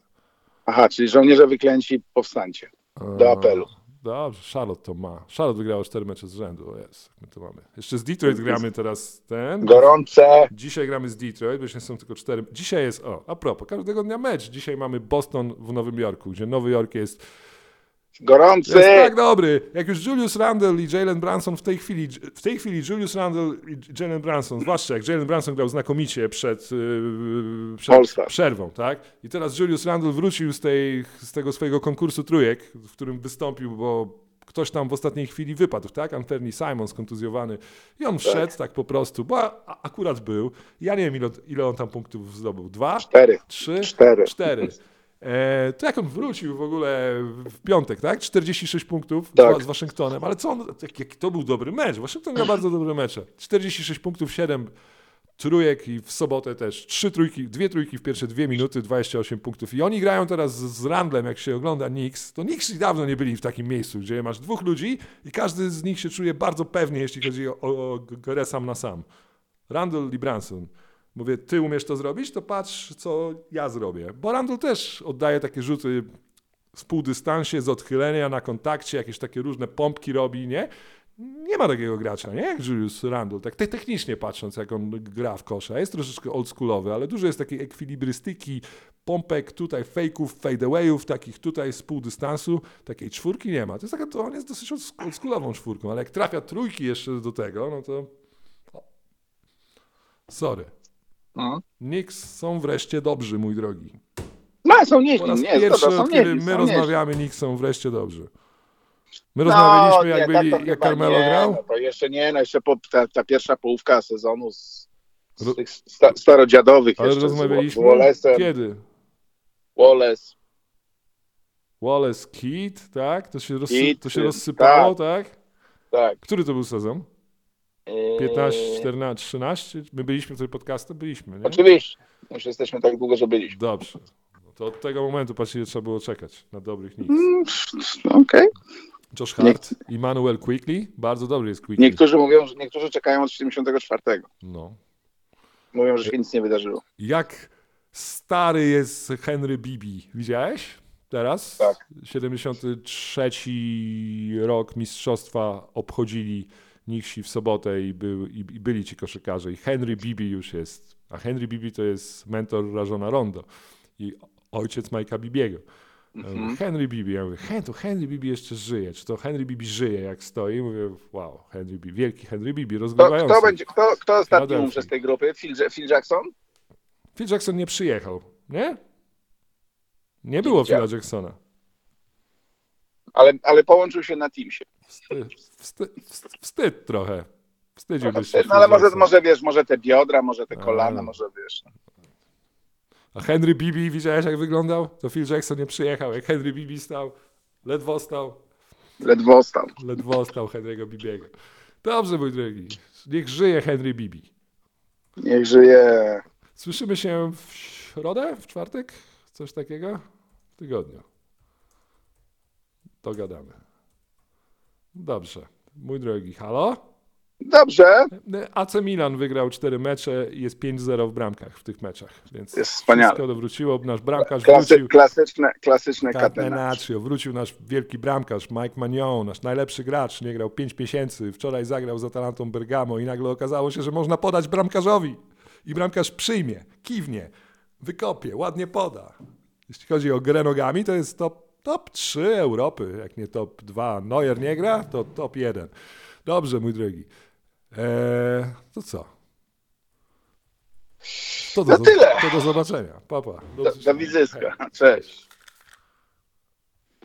Aha, czyli żołnierze wyklęci powstańcie. Do apelu. Dobrze, Charlotte to ma. Charlotte wygrało 4 mecze z rzędu. O jest, my to mamy. Jeszcze z Detroit gramy teraz ten. Gorące. Dzisiaj gramy z Detroit, bo jeszcze są tylko cztery. Dzisiaj jest, o, a propos, każdego dnia mecz. Dzisiaj mamy Boston w Nowym Jorku, gdzie Nowy Jork jest Gorący! Jest tak dobry. Jak już Julius Randle i Jalen Branson w tej chwili, w tej chwili Julius Randle i Jalen Branson, zwłaszcza jak Jalen Branson grał znakomicie przed, yy, przed przerwą, tak? I teraz Julius Randle wrócił z, tej, z tego swojego konkursu trójek, w którym wystąpił, bo ktoś tam w ostatniej chwili wypadł, tak? Anthony Simon skontuzjowany. I on wszedł tak, po prostu, bo akurat był. Ja nie wiem, ile, ile on tam punktów zdobył. Dwa? Cztery. Trzy? Cztery. Cztery. E, to jak on wrócił w ogóle w piątek, tak? 46 punktów Tak. z, Waszyngtonem, ale co on, jak, to był dobry mecz. Waszyngton miał bardzo dobre mecze. 46 punktów, 7 trójek i w sobotę też trzy trójki, dwie trójki w pierwsze dwie minuty, 28 punktów. I oni grają teraz z, z Randlem, jak się ogląda Knicks, to Knicks dawno nie byli w takim miejscu, gdzie masz dwóch ludzi i każdy z nich się czuje bardzo pewnie, jeśli chodzi o, o, o grę sam na sam. Randall i Branson. Mówię, ty umiesz to zrobić, to patrz, co ja zrobię. Bo Randall też oddaje takie rzuty z półdystansie, z odchylenia na kontakcie, jakieś takie różne pompki robi, nie? Nie ma takiego gracza, nie? Jak Julius Randle. Tak te- technicznie patrząc, jak on gra w kosza. Jest troszeczkę oldschoolowy, ale dużo jest takiej ekwilibrystyki, pompek tutaj, fejków, fadeawayów, takich tutaj z półdystansu. Takiej czwórki nie ma. To jest taka, to on jest dosyć olds- oldschoolową czwórką, ale jak trafia trójki jeszcze do tego, no to... Sorry. No. Knicks są wreszcie dobrzy, mój drogi. No, są Po nieźli, raz nie, pierwszy, zgoda, są kiedy nieźli, my są rozmawiamy, Knicks są wreszcie dobrzy. My No, rozmawialiśmy, nie, jak, tak byli, to jak Carmelo nie, grał. No to jeszcze nie, no jeszcze po, ta, ta pierwsza połówka sezonu z, z tych sta, starodziadowych Ale rozmawialiśmy? z Kiedy? Wallace, Wallace Kid, tak? To się, rozsy... To się rozsypało, tak. tak. Który to był sezon? Eee, 15, 14, 13? My byliśmy w tym podcastem? Byliśmy, nie? Oczywiście, już jesteśmy tak długo, że byliśmy. Dobrze. No to od tego momentu, patrzcie, trzeba było czekać na dobrych Knicks. Mm, Okej. Josh Hart, Emmanuel Quickly, bardzo dobry jest Quickly. Niektórzy mówią, że niektórzy czekają od 74. No. Mówią, że się nic nie wydarzyło. Jak stary jest Henry Bibi, widziałeś? Teraz? Tak. 73 rok mistrzostwa obchodzili Nixi w sobotę i, był, i, i byli ci koszykarze. I Henry Bibi już jest, a Henry Bibi to jest mentor Rajona Rondo i ojciec Majka Bibiego. Mhm. Henry Bibi, ja mówię, Hen, to Henry Bibi jeszcze żyje. Czy to Henry Bibi żyje, jak stoi? Mówię, wow, Henry Bibi, wielki Henry Bibi, Kto, rozgrywający. kto, będzie, kto, kto ostatni umrze z tej grupy? Phil, Phil Jackson? Phil Jackson nie przyjechał, nie? Nie było. Phila Jacksona. Ale, ale połączył się na Teamsie. Wstyd, wstyd, wstyd, trochę. Wstydziłbyś się. No, Phil ale może, może wiesz, może te biodra, może te A. kolana, może wiesz. A Henry Bibi, widziałeś jak wyglądał? To Phil Jackson nie przyjechał. Jak Henry Bibi stał, ledwo stał, Ledwo stał. ledwo stał Henry'ego Bibiego. Dobrze, mój drogi. Niech żyje Henry Bibi. Niech żyje. Słyszymy się w środę, w czwartek? Coś takiego? W tygodniu. Dogadamy. Dobrze. Mój drogi, halo? Dobrze, AC Milan wygrał 4 mecze i jest 5-0 w bramkach w tych meczach, więc Jest wspaniale. wszystko wróciło. Nasz bramkarz Klasy, wrócił. klasyczne, klasyczne. Catenaccio, wrócił nasz wielki bramkarz Mike Magnon, nasz najlepszy gracz, nie grał 5 miesięcy, wczoraj zagrał z Atalantą Bergamo i nagle okazało się, że można podać bramkarzowi i bramkarz przyjmie, kiwnie, wykopie, ładnie poda. Jeśli chodzi o grę nogami, to jest top, top 3 Europy, jak nie top 2. Neuer nie gra, to top 1. Dobrze, mój drogi. Eee, to co? To do, To tyle. To do zobaczenia. Papa. Do, do wizyska. Cześć.